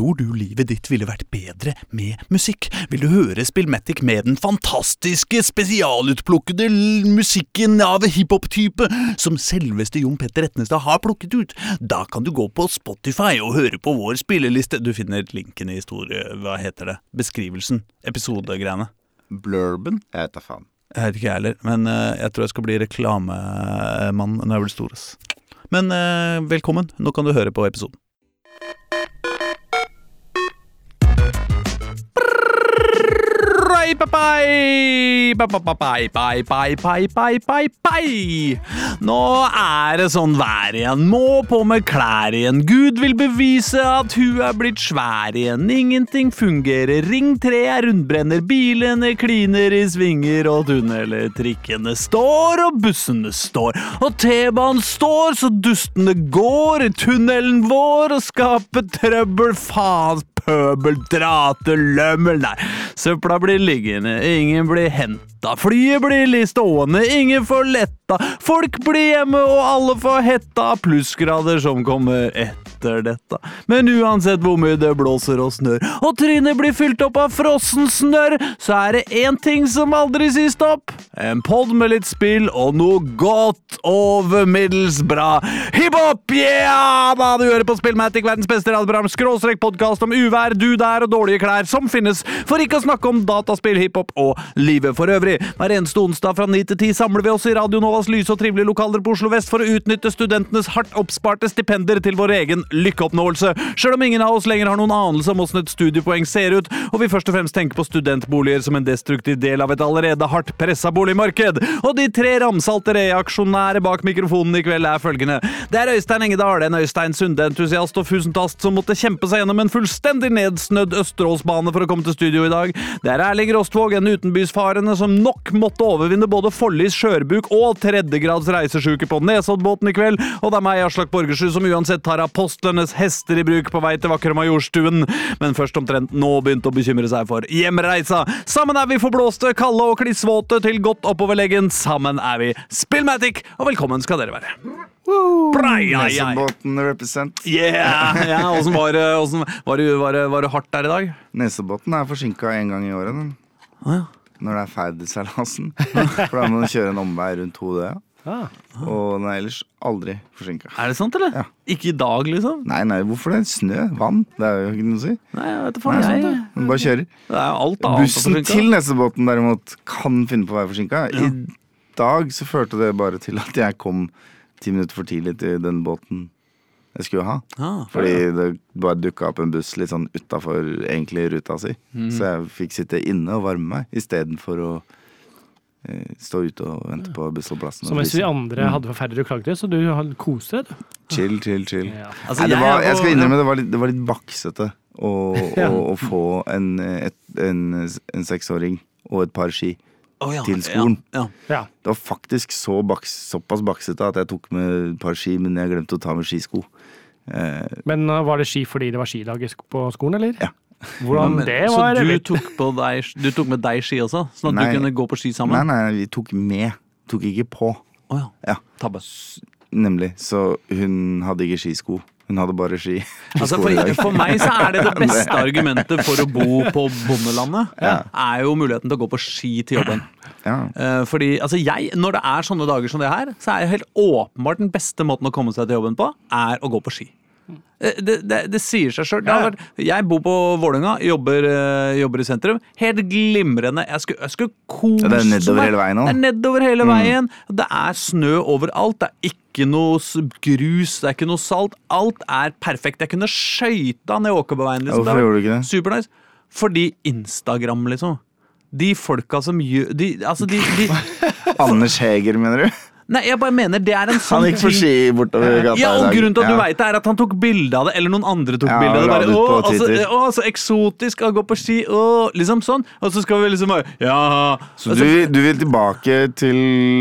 Tror du livet ditt ville vært bedre med musikk? Vil du høre Spillmatic med den fantastiske, spesialutplukkede musikken av hiphop-type som selveste Jon Petter Etnestad har plukket ut? Da kan du gå på Spotify og høre på vår spilleliste. Du finner linken i historie... Hva heter det? Beskrivelsen. Episodegreiene. Blurben? Jeg vet da faen. Jeg vet ikke jeg heller, men eh, jeg tror jeg skal bli reklamemann når jeg blir stor. Men eh, velkommen, nå kan du høre på episoden. Pai, bye. Bye, bye, bye, bye, bye, bye, bye, bye, bye. Nå er det sånn vær igjen. Må på med klær igjen. Gud vil bevise at hun er blitt svær igjen. Ingenting fungerer. Ring 3 er rundbrenner. Bilene kliner i svinger og tunneler. Trikkene står og bussene står. Og T-banen står så dustene går i tunnelen vår og skaper trøbbel. Faen pøbel, drate, lømmel Nei, søpla blir liggende, ingen blir henta. Flyet blir litt stående, ingen får letta. Folk blir hjemme, og alle får hetta. Plussgrader som kommer etter dette. Men uansett hvor mye det blåser og snør, og trynet blir fylt opp av frossen snørr, så er det én ting som aldri sier stopp. En pod med litt spill og noe godt over middels bra. Hiphop, yeah! Da du hører på Spillmatic, verdens beste radioprogram, skråstrek podkast om uvær, du der og dårlige klær som finnes, for ikke å snakke om dataspill, hiphop og livet for øvrig. Hver eneste onsdag fra 9 til 10 samler vi oss i Radio Novas lyse og trivelige lokaler på Oslo vest for å utnytte studentenes hardt oppsparte stipender til vår egen lykkeoppnåelse. Sjøl om ingen av oss lenger har noen anelse om åssen et studiepoeng ser ut, og vi først og fremst tenker på studentboliger som en destruktiv del av et allerede hardt pressa boligmarked. Og de tre ramsalte reaksjonære bak mikrofonen i kveld er følgende. Det er Øystein Engedal, en Øystein Sunde-entusiast og fusentast som måtte kjempe seg gjennom en fullstendig nedsnødd Østeråsbane for å komme til studio i dag. Det er Erling Rostvåg, en utenbysfarende som nok måtte overvinne både Follis skjørbuk og tredjegrads reisesjuke på Nesoddbåten i kveld. Og det er meg, Aslak Borgersrud, som uansett tar apostlenes hester i bruk på vei til vakre Majorstuen, men først omtrent nå begynte å bekymre seg for hjemreisa. Sammen er vi forblåste, kalde og klissvåte til godt oppover leggen. Sammen er vi Spillmatic, og velkommen skal dere være. Nesebåten represent. Yeah! ja, Åssen var, var, det- var, var det hardt der i dag? Nesebåten er forsinka én gang i året. Den. Å, ja. Når det er ferdigseilasen. For da må du kjøre en omvei rundt hodet. Ah. Og den er ellers aldri forsinka. Er det sant, eller? Ja. Ikke i dag, liksom? Nei, nei, hvorfor det? Snø? Vann? Det er jo ikke noe å si. Nei, jeg vet Nei, faen. sant, Jeg, det. Den bare kjører. det er alt annet Bussen til Nesebåten derimot kan finne på å være forsinka. I dag så førte det bare til at jeg kom ti minutter for tidlig til den båten jeg skulle ha. Ah, Fordi det bare dukka opp en buss litt sånn utafor egentlig ruta si. Mm. Så jeg fikk sitte inne og varme meg istedenfor å stå ute og vente på bussholdeplassen. Så mens vi andre hadde forferdelig klagere, så du koste deg, du. Chill, chill, chill. Ja. Altså, Nei, var, jeg skal innrømme det var litt, det var litt baksete å, Ja. å, å få en, et, en, en seksåring og et par ski. Oh, ja, til skolen. Ja, Ja. Det var faktisk så baks, såpass baksete at jeg tok med et par ski, men jeg glemte å ta med skisko. Eh, Men uh, var det ski fordi det var skidag på skolen, eller? Ja. Hvordan Men- det var Så du tok, på deg, du tok med deg ski også? Sånn at Nei. du kunne gå på ski sammen? nei, nei, vi tok med. Tok ikke på. Å ja. Ja, Tabbe. nemlig. Så hun hadde ikke skisko. Hun hadde bare ski. Altså, for, for meg så er det det beste argumentet for å bo på bondelandet. Ja. Er jo muligheten til å gå på ski til jobben. Ja. Eh, fordi, altså jeg, Når det er sånne dager som det her, så er helt åpenbart den beste måten å komme seg til jobben på, er å gå på ski. Eh, Det, det, det sier seg sjøl. Jeg bor på Vålerenga, jobber, eh, jobber i sentrum. Helt glimrende. Jeg skulle, jeg skulle kost meg. det er nedover hele veien nå. Det er nedover hele veien. Det er snø overalt. Det er ikke noe grus, det er ikke noe salt. Alt er perfekt. Jeg kunne skøyta ned Åkerbergveien. Liksom. Hvorfor gjorde du ikke det? Supernice. Fordi Instagram, liksom. De folka som gjør de, Altså, de, de Anders Heger, mener du? Nei, jeg bare mener det er en sånn Han gikk for ski bortover gata ja, i og dag. grunnen til at du Ja. vet det, er at han tok bilde av det, eller noen andre tok Ja, bilde av det. Bare, å, altså, å, så eksotisk å gå på ski, å, liksom sånn. Og så skal vi liksom bare Ja. Så altså, du, du vil tilbake til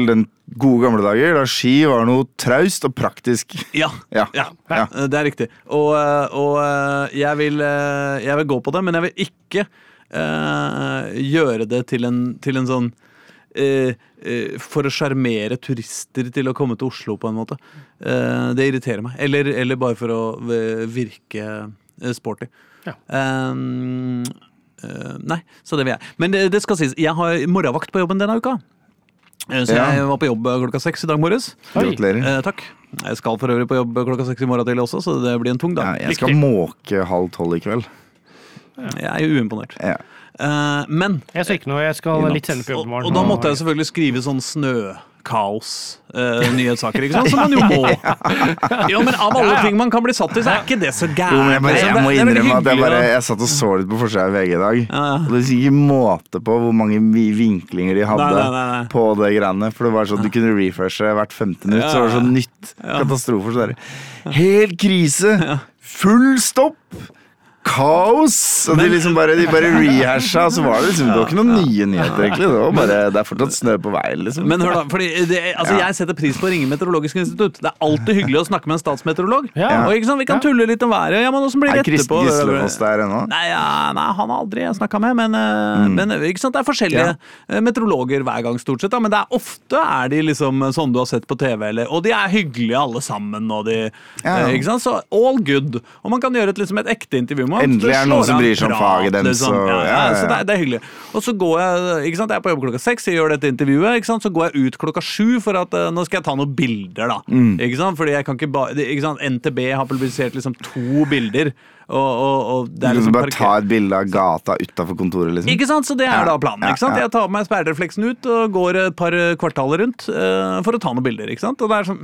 den gode gamle dager, da ski var noe traust og praktisk. ja. Ja. Ja, Ja. det er riktig. Og, øh, og øh, jeg, vil, øh, jeg vil gå på det, men jeg vil ikke uh, gjøre det til en, til en sånn For å sjarmere turister til å komme til Oslo, på en måte. Eh, det irriterer meg. Eller, eller bare for å virke eh, sporty. Ja. Ehm, eh, nei, så det vil jeg. Men det, det skal sies, jeg har morgenvakt på jobben denne uka. Eh, Så Ja. jeg var på jobb klokka seks i dag morges. Gratulerer. Eh, takk. Jeg skal for øvrig på jobb klokka seks i morgen tidlig også, så det blir en tung Ja, dag. jeg skal Riktig. måke halv tolv i kveld. Jeg er uimponert. Ja. Eh, men Jeg skal ikke noe, jeg skal litt senere på jobb i morgen. og da måtte jeg selvfølgelig skrive sånn snøkaos-nyhetssaker, ikke sant? Som man jo må. Jo, men av alle ting man kan bli satt i, så er ikke det så gærent. Jo, men jeg, bare, liksom. jeg må innrømme at jeg bare. Jeg satt og så litt på forsida i VG i dag. Og det er ikke måte på hvor mange vinklinger de hadde Nei, nei, nei, nei. på det greiene. For det var sånn at du kunne refreshe hvert femte minutt, så var det sånn nytt. Katastrofer. Så der. Helt krise! Full stopp! Kaos! Og de liksom bare, de bare rehasha, så var det liksom Det var ikke noen nye nyheter, egentlig. Det var bare Det er fortsatt snø på veien, liksom. Men hør da, fordi det, altså Jeg setter pris på å ringe Meteorologisk institutt. Det er alltid hyggelig å snakke med en statsmeteorolog. Ja. Og ikke sant, Vi kan tulle litt om været. Ja, men åssen blir er det etterpå? Gislefoss der ennå? Nei, ja, nei, han har aldri jeg snakka med, men, mm. men ikke sant? det er forskjellige eh, meteorologer hver gang, stort sett. Da, men det er ofte er de liksom sånn du har sett på TV, eller, og de er hyggelige alle sammen. Og de, Ja. ja. ikke sant? Så all good. Og man kan gjøre et, liksom, et ekte intervju med. Endelig er det noen som bryr seg om faget dens. liksom. Ja, ja, ja, så det, er- det er hyggelig. Og så går jeg ikke sant? Jeg er på jobb klokka seks, jeg gjør dette intervjuet. Ikke sant? Så går jeg ut klokka sju, for at eh, nå skal jeg ta noen bilder. da Mm. Ikke sant? Fordi jeg kan ikke ba ikke sant? NTB har publisert liksom to bilder. Og, og, og det er liksom bare ta et bilde av gata utafor kontoret, liksom. ikke sant? Så det er da planen. ikke sant? Jeg tar på meg sperrerefleksen ut og går et par kvartaler rundt uh, for å ta noen bilder. ikke sant? Og det er sånn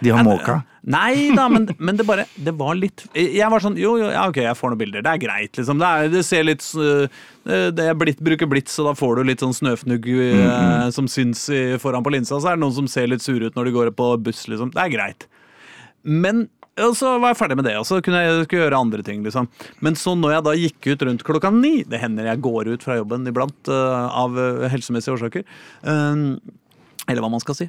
De har måka. Nei da, men, men det bare Det var litt Jeg var sånn Jo, jo, ja, ok, jeg får noen bilder. Det er greit, liksom. Det, er, det ser litt øh, Det er blitt, bruker blits, og da får du litt sånn snøfnugg øh, som syns i, foran på linsa. Så er det noen som ser litt sure ut når de går på buss, liksom. Det er greit. Men og så var jeg ferdig med det, og så kunne jeg skulle gjøre andre ting. liksom. Men så når jeg da gikk ut rundt klokka ni Det hender jeg går ut fra jobben iblant uh, av helsemessige årsaker. øh, eller hva man skal si.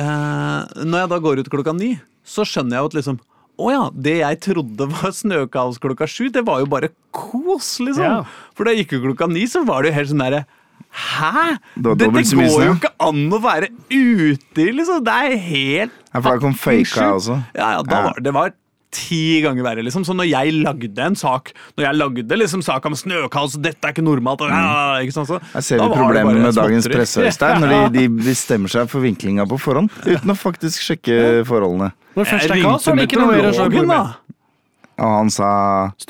Eh, når jeg da går ut klokka ni, så skjønner jeg jo at liksom å ja, det jeg trodde var snøkaos klokka sju, det var jo bare kos, liksom. Ja. For da jeg gikk ut klokka ni, så var det jo helt sånn derre Hæ?! Det Dette går jo ikke an å være ute i, liksom. Det er helt Ja, for da kom faka også. Ja, Ja. var det var ti ganger verre, liksom. Så når jeg lagde en sak Når jeg lagde liksom sak om snøkaos, dette er ikke normalt og, ja, ikke sant, så, Her ser da vi problemet bare med dagens presse, Øystein. Når de, de bestemmer seg for vinklinga på forhånd uten å faktisk sjekke forholdene. Når først det er kaos, så er det ikke noe mer å slå meteorologen, da. Og han sa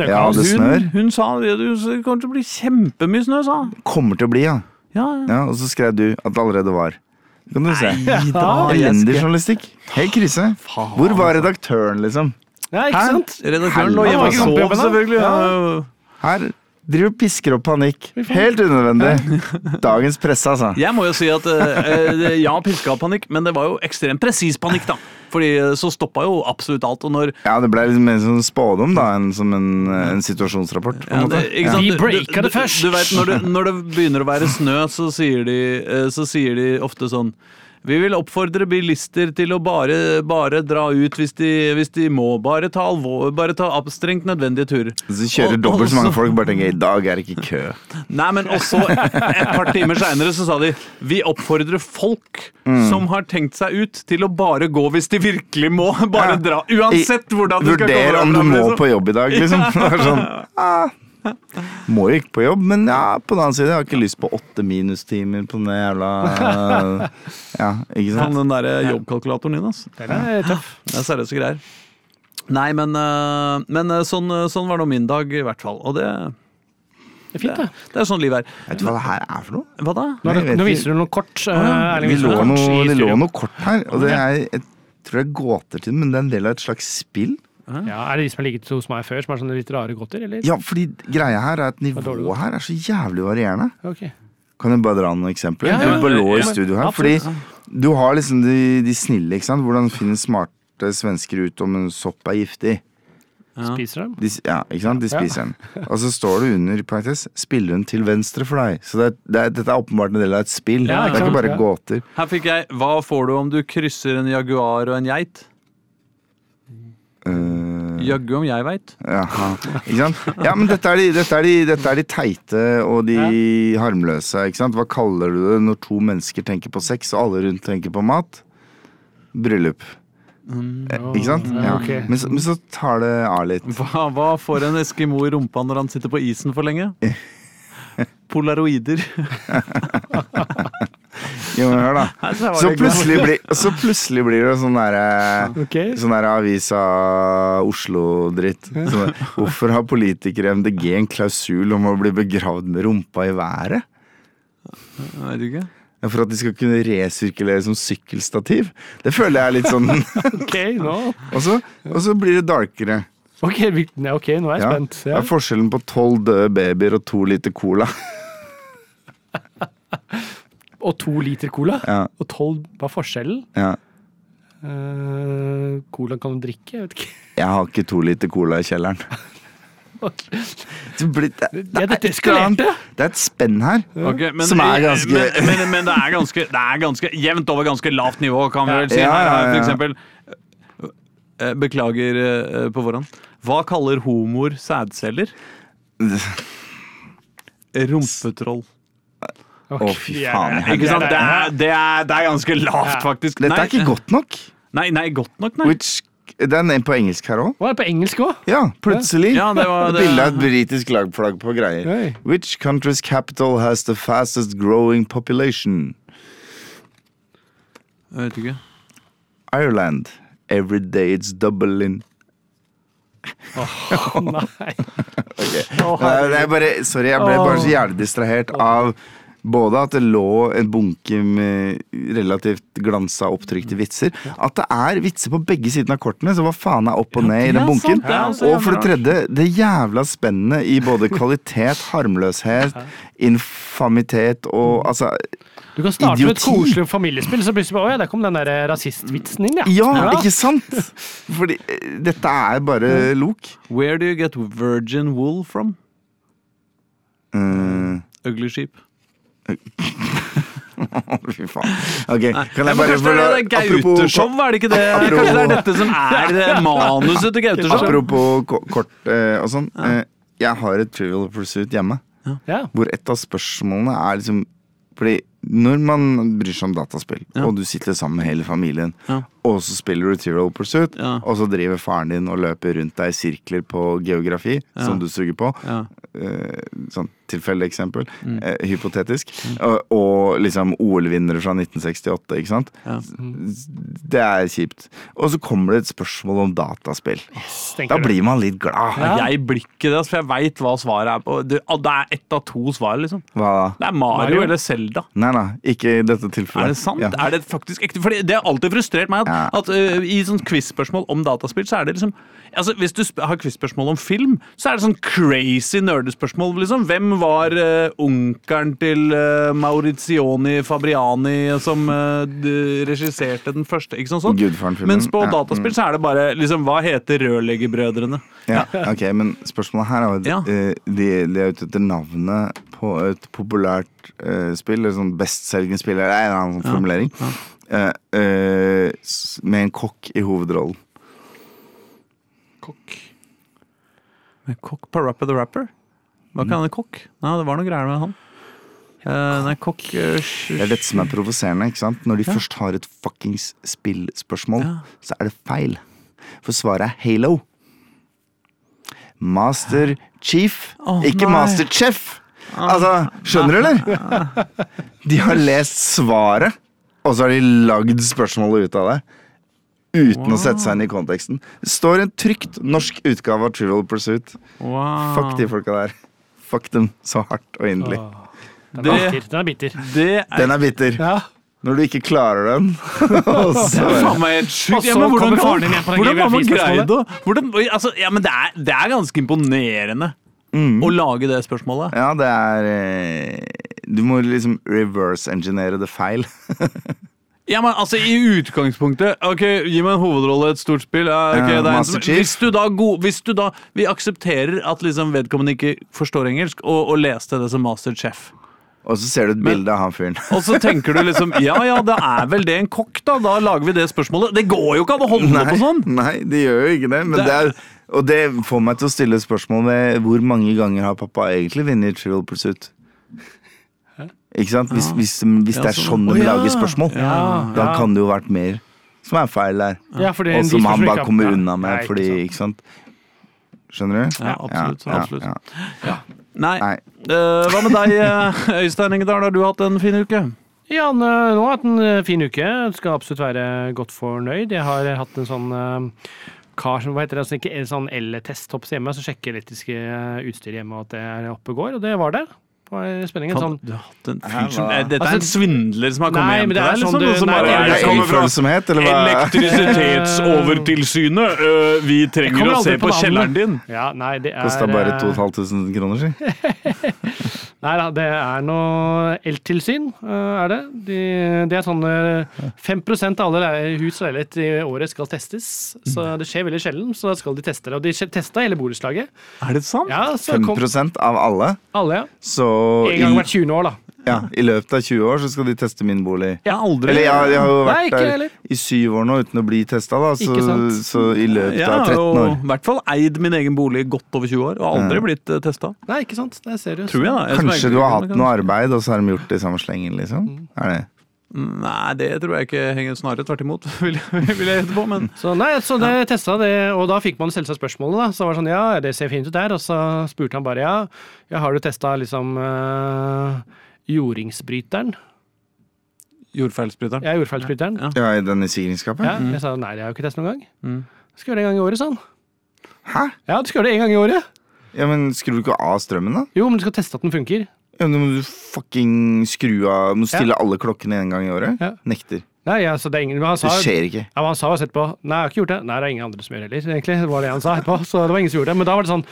ja, det snør. Hun, hun sa det kommer til å bli kjempemye snø, sa hun. Kommer til å bli, ja. Ja, ja. ja. Og så skrev du at det allerede var. Kan du se. Elendig journalistikk. Helt krise. Hvor var redaktøren, liksom? Ja, ikke sant? Redaktøren lå hjemme og sov, selvfølgelig. Ja. Ja. Her driver pisker opp panikk. Helt unødvendig. Dagens presse, altså. Jeg må jo si at eh, ja, piska panikk, men det var jo ekstremt presis panikk, da. Fordi eh, så stoppa jo absolutt alt. Og når Ja, det ble liksom mer som spådom da, enn som en, en situasjonsrapport. på en Ja, det, ikke sant? Vi Du- breaka du- det først. Du, du vet, når, det, når det begynner å være snø, så sier, de, eh, så sier de ofte sånn vi vil oppfordre bilister til å bare, bare dra ut hvis de, hvis de må. Bare ta, alvor, bare ta strengt nødvendige turer. Så kjører Og- dobbelt så mange folk, bare tenker i dag er det ikke kø. Nei, men også et par timer seinere så sa de vi oppfordrer folk Mm. som har tenkt seg ut, til å bare gå hvis de virkelig må. Bare Ja. dra. Uansett hvordan du skal Vurder komme om du må på jobb i dag, liksom. Er sånn, ah, må jo ikke på jobb, men ja, på den annen side, jeg har ikke lyst på åtte minustimer på den jævla Ja, ikke sant? den der jobbkalkulatoren din, altså. Den er tøff. Det er seriøse greier. Nei, men, øh, men øh, sånn, sånn var nå min dag, i hvert fall. Og det, Det er fint, det. det er sånn livet er. Vet du hva det her er for noe? Hva da? Nå, nå viser du noe kort. Uh, ja. Erling Det lå noe det lå noe kort her, og det er jeg tror det er gåter til den, men det er en del av et slags spill. Ja, Er det de som har ligget hos meg før, som er sånne litt rare godter, eller? Ja, fordi greia her er at nivået her er så jævlig varierende. Ok. Kan jeg bare dra noen eksempler? Ja, ja, lå ja, i studio her. Fordi du har liksom de, de snille, ikke sant. Hvordan finner smarte svensker ut om en sopp er giftig? Spiser dem? De, ja, ikke sant? De Ja. spiser den. Og så står det under parentes spiller hun til venstre for deg. Så det er, det er, dette er åpenbart en del av et spill. Ja, det er ikke bare Ja. gåter. Her fikk jeg Hva får du om du krysser en jaguar og en geit? Uh, Jaggu om jeg veit. Ja, Ja, men dette er, de, dette, er de, dette er de teite og de harmløse. Ikke sant? Hva kaller du det når to mennesker tenker på sex, og alle rundt tenker på mat? Bryllup. Eh, Ikke sant? ja, Okay. Men, så, men så tar det av litt. Hva, hva får en eskimo i rumpa når han sitter på isen for lenge? Polaroider. Jo, men hør da. Så plutselig, blir, så plutselig blir det sånn derre okay. Sånn der Avisa Oslo-dritt. Sånn Hvorfor har politikere i MDG en klausul om å bli begravd med rumpa i været? Vet ikke. For at de skal kunne resirkulere som sykkelstativ? Det føler jeg er litt sånn Ok, nå Og så, og så blir det darkere. Ok, ok, nå er jeg Ja. spent. Det er forskjellen på tolv døde babyer og to liter cola. Og to liter cola. Ja, Og tolv Hva er forskjellen? ja. Uh, cola kan du drikke? Jeg vet ikke. Jeg har ikke to liter cola i kjelleren. Det, blir, det, det, er et det er spenn her. okay, men, Som er ganske- men, men, men det er ganske Det er ganske jevnt over ganske lavt nivå, kan vi vel si. Ja, Her ja, har ja. For eksempel eh, Beklager eh, på forhånd. Hva kaller homoer sædceller? Rumpetroll. Å, fy faen, ja, Ikke sant? Det er, det er, det er ganske lavt, Ja. faktisk. Dette er ikke godt nok. Nei, nei, godt nok, nei. Which, den er på engelsk her òg. På engelsk òg? Ja, plutselig. Ja, det var det. Bilde av et britisk lagflagg på greier. Hey. Which country's capital has the fastest growing population? Jeg vet ikke. Ireland. Every day it's doubling. Nei. Nei, det er bare, sorry, jeg ble bare så jævlig distrahert av både at det lå en bunke med relativt glansa, opptrykte vitser. At det er vitser på begge sidene av kortene, så hva faen er opp og ned i den bunken? også Og for det tredje, det jævla spennet i både kvalitet, harmløshet, infamitet og altså Du kan starte med et koselig familiespill, så plutselig bare, Å ja, der kom den der rasistvitsen inn, ja. Ja, ikke sant? Fordi eh, dette er bare lok. Where do you get virgin wool from? Mm. Ugly sheep. Fy faen. Ok, kan jeg bare få det det Gauteshow, er det ikke det? Apropos- Kanskje det er dette som er manuset til Gauteshow? Apropos kort eh, og sånn. Eh, jeg har et Trivial Pursuit hjemme. Ja. Hvor et av spørsmålene er liksom Fordi når man bryr seg om dataspill, Ja. og du sitter sammen med hele familien, Ja. og så spiller du Trivial Pursuit, Ja. og så driver faren din og løper rundt deg i sirkler på geografi, Ja. som du suger på, Ja. eh, sånn tilfeldig eksempel, Mm. eh, hypotetisk, og, og liksom OL-vinnere fra 1968, ikke sant? Ja. Det er kjipt. Og så kommer det et spørsmål om dataspill. Yes, Da blir man litt glad. Ja. Jeg blir ikke det, for jeg veit hva svaret er på. Det, er ett av to svar, liksom. Hva da? Det er Mario, Mario? eller Zelda. Nei da, ikke i dette tilfellet. Er det sant? Ja. Er det faktisk ekte? Fordi det har alltid frustrert meg at, Ja. at uh, i sånn quiz-spørsmål om dataspill, så er det liksom Altså, Hvis du har quiz-spørsmål om film, så er det sånn crazy nerdespørsmål. liksom. Hvem var uh, onkelen til uh, Maurizioni Fabriani som uh, regisserte den første? ikke sånn sånn? Mens på Ja, dataspill så er det bare liksom, Hva heter Rørleggerbrødrene? Ja, ok, men spørsmålet her er jo de, de er ute etter navnet på et populært uh, spill, et sånn bestselgende spill, eller en annen sånn formulering, ja, eh, Uh, med en kokk i hovedrollen. Kokk. Med kokk på Rapper the Rapper? Var ikke han en kokk? Nei, det var noe greier med han. Uh, nei, kokk eh, Det er dette som er provoserende. ikke sant? Når de først har et fuckings spillspørsmål, Ja. så er det feil. For svaret er Halo. Master Chief, oh, ikke nei. Master Chef. Altså, skjønner du, eller? De har lest svaret, og så har de lagd spørsmålet ut av det. Uten å sette seg inn i konteksten. Det står en trygt norsk utgave av Trivial Pursuit. Wow. Fuck de folka der. Fuck dem så hardt og inderlig. Den. Den er bitter. Det er, Den er bitter. Ja. Når du ikke klarer den. og det så, er faen meg helt sjukt. på den hvordan har man greid å hvordan, altså, ja, men det er, det er ganske imponerende Mm. å lage det spørsmålet. Ja, det er eh, Du må liksom reverse-engineere det feil. Ja, men altså, I utgangspunktet Ok, Gi meg en hovedrolle i et stort spill. Ja, ok, det er en. Hvis du da, god, hvis du da Vi aksepterer at liksom vedkommende ikke forstår engelsk, og, og leste det som Master Chef. Og så ser du et bilde av han fyren. Og så tenker du liksom Ja ja, da er vel det en kokk, da. Da lager vi det spørsmålet. Det går jo ikke an å holde på sånn! nei, det gjør jo ikke det. Men Det- det er, og det får meg til å stille spørsmål ved hvor mange ganger har pappa egentlig vunnet Trivial Pursuit? Ikke sant? Hvis, hvis, hvis det er sånn. de ja. lager spørsmål, Ja, da kan det jo vært mer. som er feil der. Og som han bare kommer unna med, fordi. Ikke sant? Skjønner du? Ja, absolutt, absolutt. ja. Nei. Nei. Uh, hva med deg, eh, Øystein Engedal? Har du hatt en fin uke? Ja, nå har jeg hatt en fin uke. Jeg Skal absolutt være godt fornøyd. Jeg har hatt en sånn eh, kar som, hva heter det, altså en sånn L-test oppe hjemme, så sjekker elektriske eh, utstyr hjemme og at det er oppe og går, og det var det. Det var spenning. Sånn Du har hatt en fyr som? Eh, Dette er en Altså, svindler som har kommet nei, hjem til er deg? sånn Liksom, du- noe som nei, bare det sånn- kommer fra ufølsomhet, eller hva? Elektrisitetsovertilsynet. øh, vi trenger å se på kjelleren din. Ja, nei, det er Kosta bare eh, 2500 kroner, si. Nei da, det er noe eltilsyn, eh, er det. De, det er sånn eh, 5% av alle hus og leilighet i året skal testes. Så det skjer veldig sjelden, så da skal de teste det. Og de testa hele borettslaget. Er det sant? Ja, 5 kom av alle. alle, ja. Så En gang hvert 20. år, da. Ja, i løpet av 20 år så skal de teste min bolig. Jeg har aldri Eller jeg, jeg har jo vært Nei, der i syv år nå uten å bli testa, da. Så, så i løpet av 13 år. Jeg har i hvert fall eid min egen bolig godt over 20 år og aldri Ja. blitt uh, testa. Nei, ikke sant. Det er seriøst. Tror jeg, da. Jeg Kanskje du har hatt noe arbeid, og så har de gjort det i samme slengen, liksom? Mm. Er det? Nei, det tror jeg ikke henger snarere tvert imot, vil jeg, vil jeg gjette på. Men Så nei, så det testa det, og da fikk man selvsagt spørsmålet, da. Så var det sånn, ja, det ser fint ut der. Og så spurte han bare, ja, ja har du testa liksom uh, jordingsbryteren? jordfeilsbryteren. Ja, jordfeilsbryteren. Ja. Ja, i denne sikringsskapet? Ja, jeg sa nei, det har jeg jo ikke testet noen gang. Mm. Skal gjøre det en gang i året, sa han. Hæ? Ja, du skal gjøre det en gang i året. Ja, men Skrur du ikke av strømmen, da? Jo, men du skal teste at den funker. Ja, men Du må fucking skru av Må stille alle klokkene en gang i året? Ja. Nekter. Nei, altså, det er ingen, men han Det skjer ikke. ja, men han sa jo etterpå Nei, jeg har ikke gjort det. Nei, det er ingen andre som gjør det heller, egentlig. Det var det han sa etterpå. Så det var ingen som gjorde det. Men da var det sånn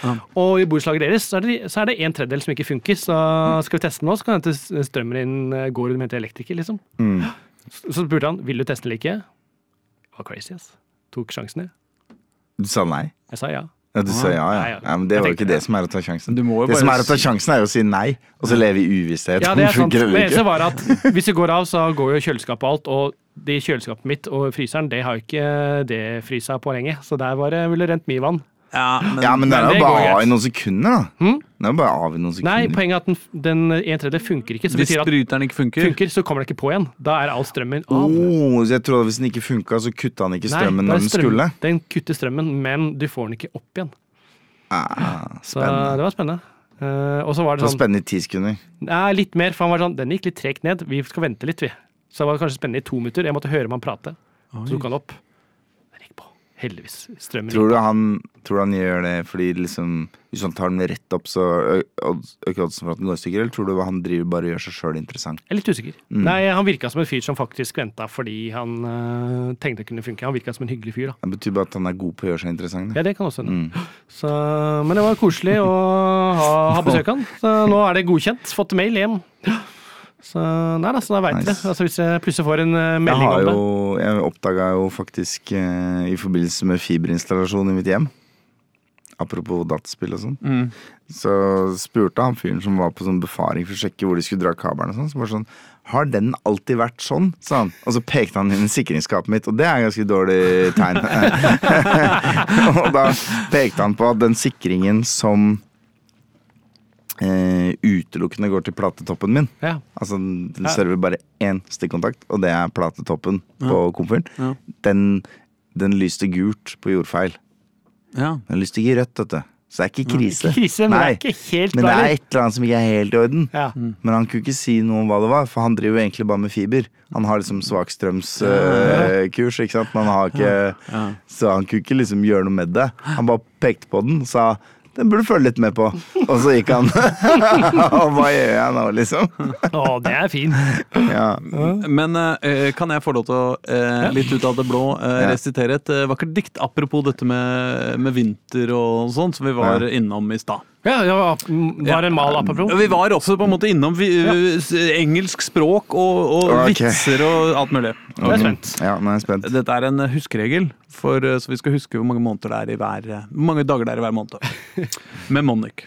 Og i borettslaget deres så er, det, så er det en tredjedel som ikke funker. Så skal vi teste nå, så kan hende strømmen din går og med elektriker, liksom. Mm. Så så spurte han vil du teste eller ikke. Det var crazy, ass. Tok sjansen, jeg. Du sa nei? Jeg sa ja. Ja, du sa ja, ja. Ja. ja men det var jo ikke det det. som er å ta sjansen. Du må jo Det som er å ta sjansen, er jo å si nei, og så leve i uvisshet Ja, det det er sant. Men eneste var at hvis vi går av, så går jo kjøleskapet og alt, og det kjøleskapet mitt og fryseren, det har jo ikke det frysa på lenge. Så der var det ville rent mye vann. Ja, men, Ja, men det er jo bare av i noen sekunder, da. Hmm? Det er bare av i noen sekunder. Nei, poenget er at den, den en tredjedel funker ikke. Så hvis betyr at bryteren ikke funker funker, så kommer den ikke på igjen. Da er all strømmen av. Oh, så jeg trodde hvis den ikke funka, så kutta den ikke strømmen er når den strøm- skulle. Den kutter strømmen, men du får den ikke opp igjen. Ah, Så det var spennende. Uh, og så var Det sånn spennende i ti sekunder. Nei, litt mer, for han var sånn Den gikk litt tregt ned. Vi skal vente litt, vi. Så det var kanskje spennende i to minutter. Jeg måtte høre om han prate. Så tok han opp. Den gikk på. Heldigvis. Strømmen Tror du han, tror du han gjør det fordi liksom Hvis han tar den rett opp, så øker oddsen for at den går i stykker? Eller tror du han driver bare og gjør seg sjøl interessant? Jeg er litt usikker. Mm. Nei, Han virka som en fyr som faktisk venta fordi han øh, tenkte det kunne funke. Han virka som en hyggelig fyr, da. Det betyr bare at han er god på å gjøre seg interessant. Ja, Det. kan også Mm. hende. Så, men det var koselig å ha, ha besøk av han. Så nå er det godkjent. Fått mail hjem. Så nei da, så da veit Nice. dere. Altså, hvis jeg plutselig får en eh, melding om det. jo Jeg oppdaga jo faktisk eh, i forbindelse med fiberinstallasjon i mitt hjem Apropos dataspill og sånn. Mm. Så spurte han fyren som var på sånn befaring for å sjekke hvor de skulle dra kabelen og sånn, så bare sånn Har den alltid vært sånn? sa han. Og så pekte han inn i sikringsskapet mitt, og det er ganske dårlig tegn. og da pekte han på at den sikringen som eh, utelukkende går til platetoppen min Ja. Altså den Ja. server bare én stikkontakt, og det er platetoppen på komfyren. Ja. Den, den lyste gult på jordfeil. Ja. Den lyste ikke rødt, vet du. Så det er ikke krise. Ikke krise, men Nei. det er ikke helt Men det er et eller annet som ikke er helt i orden. Ja. Men han kunne ikke si noe om hva det var, for han driver jo egentlig bare med fiber. Han har liksom svakstrømskurs, ikke sant. Men han har ikke Ja. Så han kunne ikke liksom gjøre noe med det. Han bare pekte på den og sa den burde du følge litt med på. Og så gikk han. Og hva gjør jeg nå, liksom? Å, det er fin. Ja. Men eh, kan jeg få lov til å, eh, litt ut av det blå, eh, resitere et eh, vakkert dikt apropos dette med, med vinter og sånn, som vi var Ja. innom i stad. Ja, ja, var, en mal apropos. Vi var også på en måte innom vi, s- engelsk språk og, og okay. vitser og alt mulig. Jeg er spent. Ja, nå er jeg spent. Dette er en eh, huskeregel, for, eh, så vi skal huske hvor mange det er i hver eh, Hvor mange dager det er i hver måned. Mnemonic.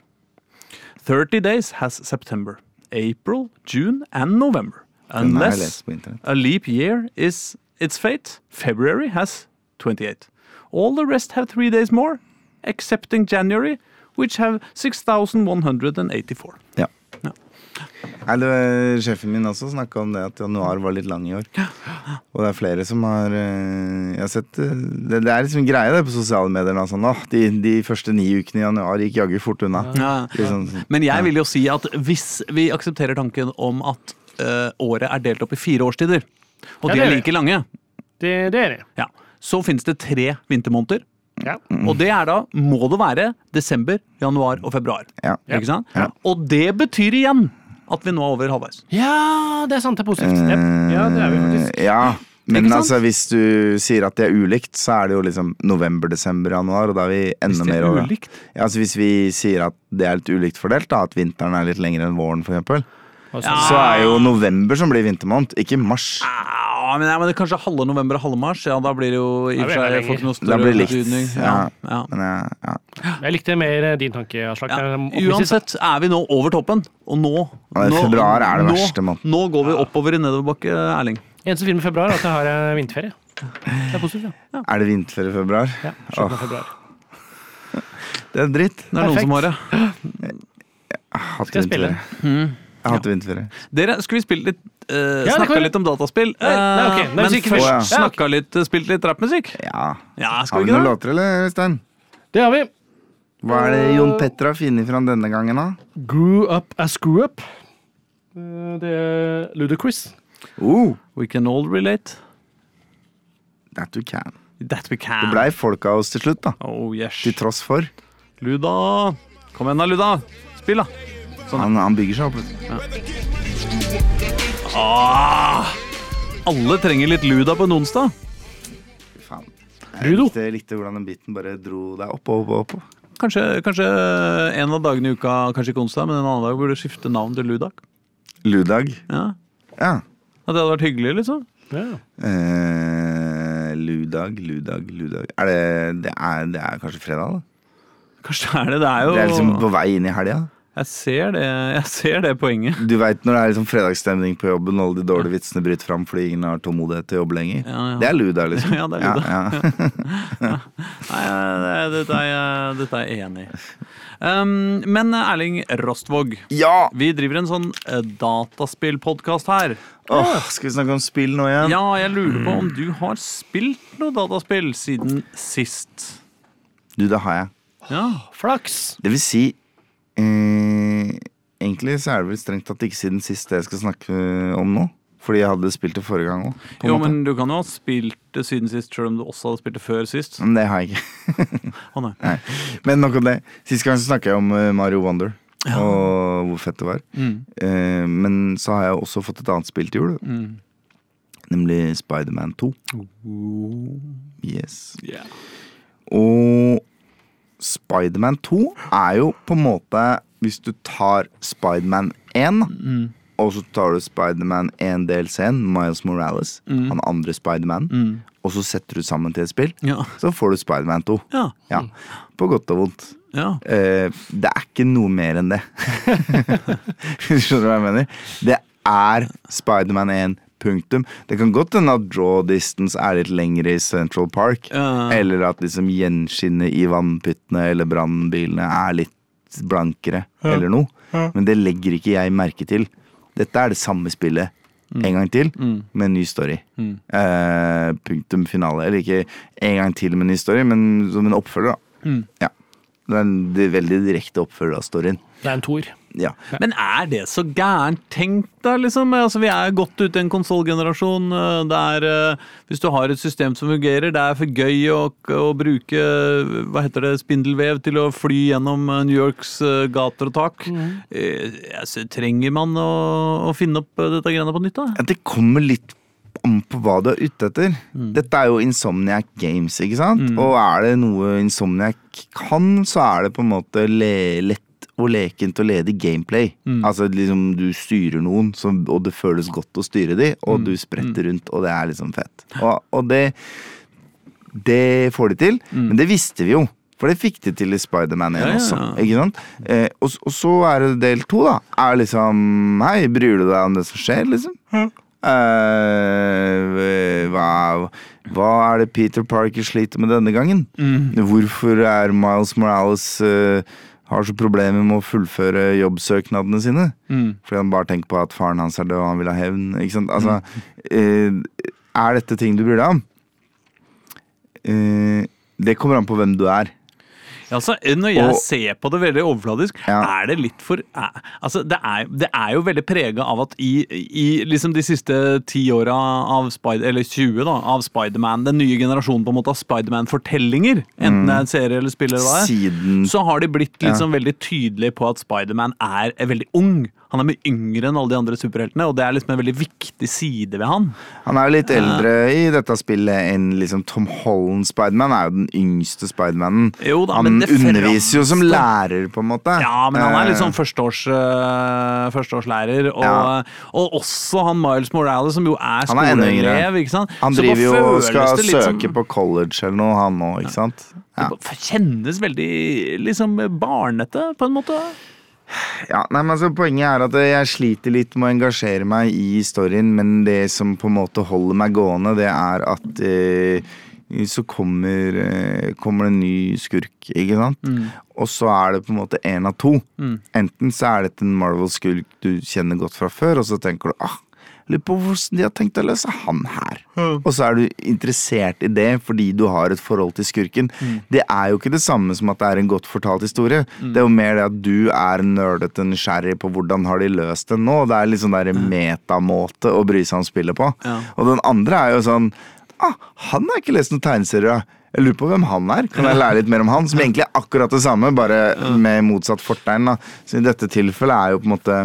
30 days has September, April, June and November. Unless a leap year is its fate, February has 28. All the rest have three days more, excepting January, which have 6184. Ja. Ja. Nei, det var, Sjefen min også snakka om det at januar var litt lang i år. Og det er flere som har eh, Jeg har sett eh, Det, det er liksom en greie det på sosiale medier. Sånn, de, de første ni ukene i januar gikk jaggu fort unna. Ja. Liksom, Men jeg vil jo si at hvis vi aksepterer tanken om at eh, året er delt opp i fire årstider, og Ja, de det er er like lange, Det, det er det. ja, så finnes det tre vintermåneder. Ja. Og det er da, må det være, desember, januar og februar. Ja. Ikke sant? Ja. Og det betyr igjen at vi nå er over halvveis. ja, det er sant. Det er positivt. Uh, Ja, det er vi faktisk. Eh, Ja, men altså hvis du sier at det er ulikt, så er det jo liksom november, desember, januar, og da er vi enda er mer over. Ja, altså Hvis vi sier at det er litt ulikt fordelt, da, at vinteren er litt lengre enn våren, for eksempel, så- Ja. så er jo november som blir vintermåned, ikke mars. Ja, men, ja, men det er kanskje halve november og halve mars. Ja, da blir det jo i og for seg får ikke noe Da større blir det likt. betydning. Ja, Ja. ja. Men jeg, ja. Jeg likte mer eh, din tanke, Aslak. Uansett er vi nå over toppen, og nå Nå februar er det nå, verste nå, Nå går vi oppover i nedoverbakke, Erling. Eneste film i februar er at jeg har eh, vinterferie. Det er positivt, ja. Er det vinterferie i februar? ja slutten av februar. Det er dritt. Det er noen som har det. Jeg har hatt Skal jeg spille? vinterferie. Har hatt vinterferie. Dere, skulle vi spille litt uh, Ja, det Snakka vi. litt om dataspill? uh, nei, ok. eh, Nei, men musikk først først. Ja, ok. snakka litt, uh, spilt litt rappmusikk? Ja. Ja, skal Har vi vi ikke noen det? låter, eller, Øystein? Det har vi. Hva er det Jon Petter har funnet fram denne gangen, da? Grew Up As Screw Up. Eh, Det er Ludacris. Oh, We can all relate. that you can. That we can. Det blei folk av oss til slutt, da. Oh, yes. Til tross for. Luda. Kom igjen da, Luda. Spill, da. Han, han bygger seg opp. vet du. Ah, alle trenger litt Luda på en onsdag. Faen. Jeg likte, likte hvordan den biten bare dro deg opp og opp opp. Kanskje, kanskje en av dagene i uka, kanskje ikke onsdag, men en annen dag burde skifte navn til Ludag. Ludag. Ja. Ja. At det hadde vært hyggelig, liksom. Ja. Eh, ludag, ludag, ludag Er det, det, er, det er kanskje fredag, da? Kanskje det er det. Det er jo Det er liksom på vei inn i helga. Jeg, ser det, jeg ser det poenget. Du veit når det er liksom fredagsstemning på jobben, og alle de dårlige vitsene bryter fram fordi ingen har tålmodighet til å jobbe lenger. Ja, ja. Det er luda, liksom. Ja, det er luda. Ja, Nei, det, dette, er jeg, dette er jeg enig i. Um, men Erling Rostvåg, ja. vi driver en sånn uh, dataspillpodkast her. Åh, skal vi snakke om spill nå igjen? Ja, jeg lurer på om du har spilt noe dataspill siden sist? Du, det har jeg. Ja. Flaks. Det vil si eh, Egentlig så er det vel strengt tatt ikke siden sist det jeg skal snakke om nå. Fordi jeg hadde spilt det forrige gang òg. Jo, men du kan jo ha spilt det siden sist, selv om du også hadde spilt det før sist. Men det har jeg ikke. Å nei. Nei. Men nok om det. Sist gang så snakka jeg om eh, Mario Wonder. Og hvor fett det var. Mm. Eh, men så har jeg også fått et annet spill til jul. Mm. Nemlig Spiderman 2. Yes. Yeah. Og Spiderman 2 er jo på en måte Hvis du tar Spiderman 1, Mm. og så tar du Spiderman 1 DLC-en, Miles Morales, han andre Spiderman, Mm. og så setter du sammen til et spill, Ja. så får du Spiderman 2. Ja. Ja. På godt og vondt. ja. Eh, det er ikke noe mer enn det. Skjønner Du hva jeg mener? Det er Spiderman 1. Punktum. Det kan godt hende at draw distance er litt lengre i Central Park. Uh. Eller at liksom gjenskinnet i vannpyttene eller brannbilene er litt blankere, eller noe. Men det legger ikke jeg merke til. Dette er det samme spillet en gang til, med en ny story. Eh, punktum finale. Eller ikke en gang til med en ny story, men som en oppfølger, da. Ja. Det er en veldig direkte oppfølger av storyen. Det er en toer. Ja. Men er det så gærent tenkt, da? liksom? Altså, vi er godt ute i en konsollgenerasjon. eh, eh, Hvis du har et system som fungerer, det er for gøy å, å bruke hva heter det, spindelvev til å fly gjennom eh, New Yorks eh, gater og tak. Mm. altså, trenger man å, å finne opp eh, dette greiene på nytt, da? Ja, Det kommer litt om på hva du er ute etter. Dette er jo Insomniac Games, ikke sant? Og er det noe Insomniac kan, så er det på en måte le lett og lekent og ledig gameplay. Altså liksom du styrer noen, så, og det føles godt å styre de, og du spretter rundt, og det er liksom fett. Og, og det det får de til, men det visste vi jo. For det fikk de til i Spiderman 1 Ja, ja, også. Ikke sant? Eh, og, og så er det del to, da. Er liksom Hei, bryr du deg om det som skjer, liksom? Eh, hva, hva er det Peter Parker sliter med denne gangen? Hvorfor er Miles Morales eh, har så problemer med å fullføre jobbsøknadene sine. Mm. Fordi han bare tenker på at faren hans er død, og han vil ha hevn. Ikke sant? Altså, eh, er dette ting du bryr deg om? Eh, det kommer an på hvem du er. Ja, altså, når jeg Og- ser på det veldig overfladisk, Ja. er det litt for eh, Altså, det er, det er jo veldig prega av at i, i liksom de siste ti åra av Spider... Eller 20, da, av Spiderman, den nye generasjonen på en måte av Spiderman-fortellinger, enten det er en serie eller spiller, eller hva det er, så har de blitt liksom veldig tydelige på at Spiderman er, er veldig ung. Han er mye yngre enn alle de andre superheltene, og det er liksom en veldig viktig side ved han. Han er jo litt eldre i dette spillet enn liksom Tom Holland. Spiderman er jo den yngste Spidermanen. Han underviser jo som lærer, på en måte. Ja, men han er litt Eh, sånn førsteårs, uh, førsteårslærer. Og, Ja. og også han Miles Morales, som jo er Han enda yngre. skoleelev. ikke sant? Han driver jo og skal som- søke på college eller noe, han òg, ikke sant? Ja. Det kjennes veldig liksom barnete, på en måte. Ja, nei, men altså Poenget er at jeg sliter litt med å engasjere meg i storyen, men det som på en måte holder meg gående, det er at eh, så kommer, eh, kommer det en ny skurk, ikke sant? Og så er det på en måte én av to. Enten så er det en Marvel-skurk du kjenner godt fra før, og så tenker du ah, Lurer på hvordan de har tenkt å løse han her. Og så er du interessert i det fordi du har et forhold til skurken. Det er jo ikke det samme som at det er en godt fortalt historie. Det er jo mer det at du er nerdete nysgjerrig på hvordan har de løst det nå. Det er litt sånn der metamåte å bry seg om spillet på. Ja. Og den andre er jo sånn ah, Han har ikke lest noen tegneserier. Jeg lurer på hvem han er. Kan jeg lære litt mer om han? Som egentlig er akkurat det samme, bare med motsatt fortegn. da. Så i dette tilfellet er jo på en måte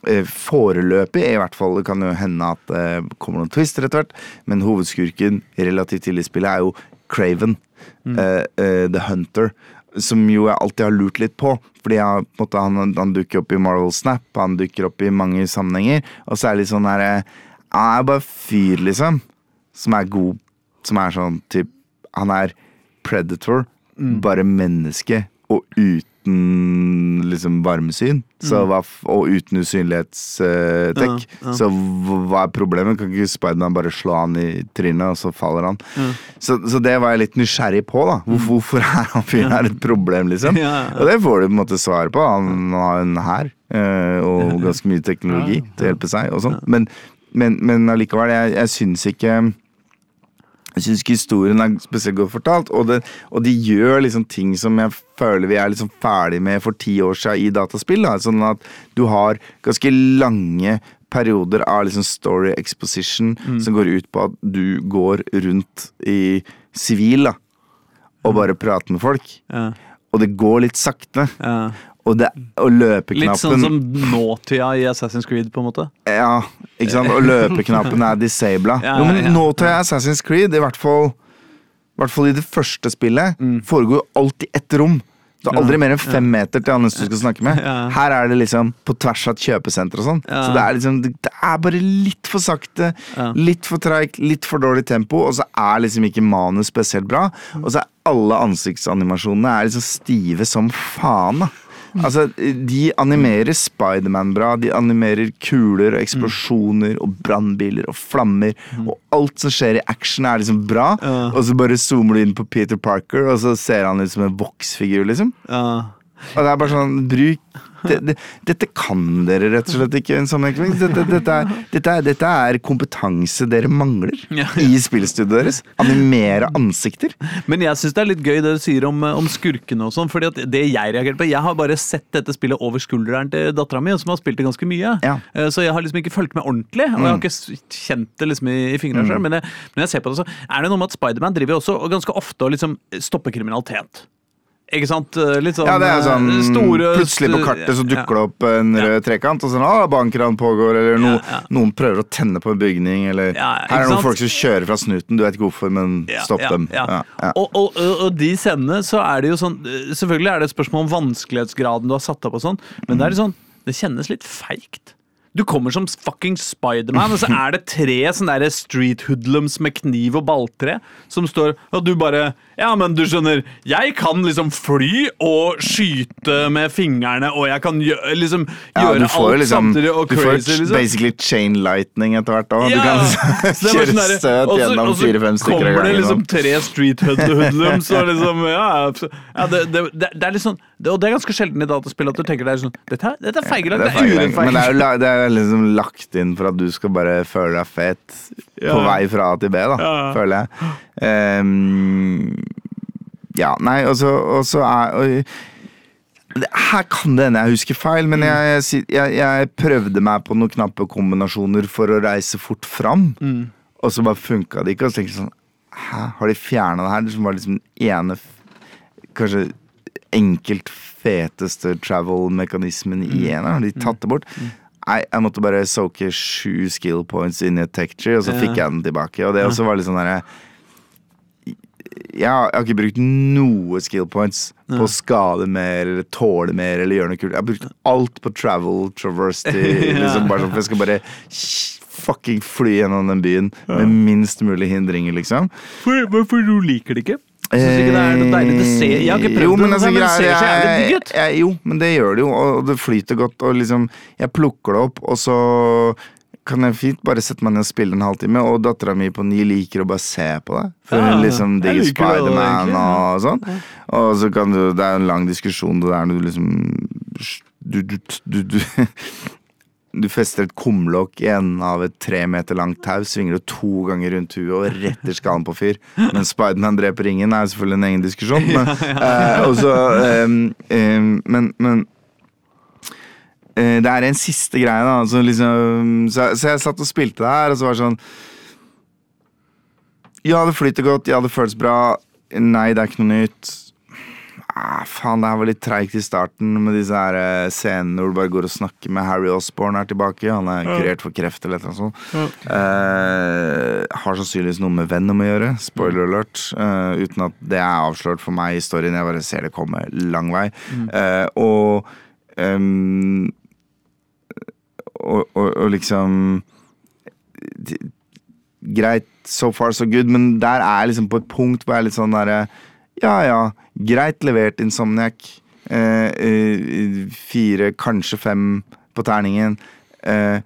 Foreløpig, i hvert fall. Det kan jo hende at det kommer noen twister etter hvert. Men hovedskurken relativt tidlig i spillet er jo Craven. mm. uh, uh, The Hunter. Som jo jeg alltid har lurt litt på. Fordi jeg, på måte, han, han dukker opp i Marvel Snap, han dukker opp i mange sammenhenger. Og så er det litt sånn her eh, Han er bare fyr, liksom. Som er god. Som er sånn typ Han er predator, bare menneske. Og uten liksom varmesyn. Så hva, og uten usynlighetstek. Ja, ja. Så hva er problemet? Kan ikke Spiderman bare slå han i trynet, og så faller han? Så, så det var jeg litt nysgjerrig på. da Hvorfor, Hvorfor er han fyren her et problem, liksom? Ja, ja. Og det får du på en måte svar på. Han har en hær eh, og ganske mye teknologi til å hjelpe seg. og sånn Men, men, men allikevel, jeg, jeg syns ikke jeg syns ikke historien er spesielt godt fortalt, og, det, og de gjør liksom ting som jeg føler vi er liksom ferdig med for ti år siden i dataspill. Da. Sånn at du har ganske lange perioder av liksom story exposition som går ut på at du går rundt i sivil da, og bare prater med folk. Ja, Og det går litt sakte. ja. Og, det, og løpeknappen Litt sånn som nåtida i Assassin's Creed, på en måte. Ja, ikke sant? Og løpeknappen er disabla. Ja, jo, men ja. i Assassin's Creed, i hvert fall i hvert fall i det første spillet, foregår jo alltid ett rom. Det er aldri mer enn fem meter til han du skal snakke med. Ja. Her er det liksom på tvers av et kjøpesenter og sånn. Ja. Så det er liksom Det er bare litt for sakte, Ja. litt for treigt, litt for dårlig tempo, og så er liksom ikke manus spesielt bra. Og så er alle ansiktsanimasjonene er liksom stive som faen, da. Altså, De animerer Spiderman bra. De animerer kuler og eksplosjoner og brannbiler og flammer. Og alt som skjer i action, er liksom bra. Og så bare zoomer du inn på Peter Parker, og så ser han ut som en voksfigur, liksom. Og det er bare sånn Bruk det, det, Dette kan dere rett og slett ikke. En sammenheng. Dette, dette, er, dette, er, dette er kompetanse dere mangler Ja. i spillstudioet deres. Animere ansikter. Men jeg syns det er litt gøy det du sier om, om skurkene og sånn. fordi det jeg reagerte på Jeg har bare sett dette spillet over skulderen til dattera mi, som har spilt det ganske mye. Ja. Eh, Så jeg har liksom ikke fulgt med ordentlig, og jeg har ikke kjent det liksom i, i fingrene sjøl. Men, jeg- men jeg ser på det, så er det noe med at Spiderman driver også og ganske ofte og liksom stopper kriminalitet. Ikke sant? Eh, Litt sånn, Ja, det er sånn eh, store Plutselig på kartet så dukker det opp en rød trekant, og sånn ah, bankran pågår, eller no, Ja, ja. noen prøver å tenne på en bygning, eller Ja, her er det noen sant? folk som kjører fra snuten, du vet ikke hvorfor, men stopp ja, dem. ja. Ja, ja. Og, og, og, de scenene så er det jo sånn eh, Selvfølgelig er det et spørsmål om vanskelighetsgraden du har satt opp, og sånn, men det er litt sånn Det kjennes litt feigt. Du kommer som fucking Spiderman, og så er det tre sånne der street hoodlums med kniv og balltre som står Og du bare Ja, men du skjønner, jeg kan liksom fly og skyte med fingrene, og jeg kan liksom gjøre ja, får jo alt liksom, samtidig og du får liksom. basically chain lightning etter hvert òg. Du kan så kjøre sånn støt gjennom fire-fem stykker av Kommer det liksom tre street hoodlums og liksom Ja, ja det, det, det, det er litt sånn Det, og det er ganske sjelden i dataspill at du tenker sånn Dette, er- dette er feigelag. Det Det er er men det er jo la- det er liksom lagt inn for at du skal bare føle deg fet Ja. på vei fra A til B, da, Ja. føler jeg. Um, ja, nei, og så og så er og, Her kan det hende jeg husker feil, men jeg, jeg, jeg, jeg prøvde meg på noen knappe kombinasjoner for å reise fort fram, og så bare funka det ikke. Og så tenkte jeg sånn Hæ, har de fjerna det her? Det som var liksom den ene Kanskje enkelt feteste travel-mekanismen i en Har de tatt det bort? Nei, jeg måtte bare soake sju skill points inn i et tech tree, og så fikk jeg den tilbake. Og det også var litt sånn derre jeg har, ikke brukt noe skill points på å skade mer eller tåle mer eller gjøre noe kult. Jeg har brukt alt på travel, traversity, liksom bare sånn, For jeg skal bare fucking fly gjennom den byen med minst mulig hindringer, liksom. Hvorfor du liker det ikke? Syns ikke det er noe deilig? Det ser, jeg har ikke Jo, prøvd men det, altså, men det ser greier, så jævlig digg ut. Jo, men det gjør det jo, og det flyter godt, og liksom Jeg plukker det opp, og så kan jeg fint bare sette meg ned og spille en halvtime, og dattera mi på ni liker å bare se på det. For Ja, hun liksom digger Spiderman og sånn. Og så kan du Det er en lang diskusjon det der du liksom Du, du, du, du fester et kumlokk i enden av et tre meter langt tau, svinger det to ganger rundt huet og retter skallen på fyr. Men Spiderman dreper ingen, er jo selvfølgelig en egen diskusjon. Men, eh, også, eh, ehm, men, men eh, det er en siste greie, da. Så, liksom, så, så jeg satt og spilte det her, og så var det sånn Ja, det flyter godt. Ja, det føles bra. Nei, det er ikke noe nytt. Ah, faen, det her var litt treigt i starten med disse her eh, scenene hvor du bare går og snakker med Harry Osborne er tilbake. Han er kurert for kreft eller noe sånt. Eh, har sannsynligvis noe med Venom å gjøre. Spoiler alert. eh, uten at det er avslørt for meg i storyen. Jeg bare ser det komme lang vei. Eh, og, um, og, og og liksom Greit, so far so good, men der er jeg liksom på et punkt hvor jeg er litt sånn derre Ja ja, greit levert, Insomniac. Eh, eh, fire, kanskje fem på terningen. Eh,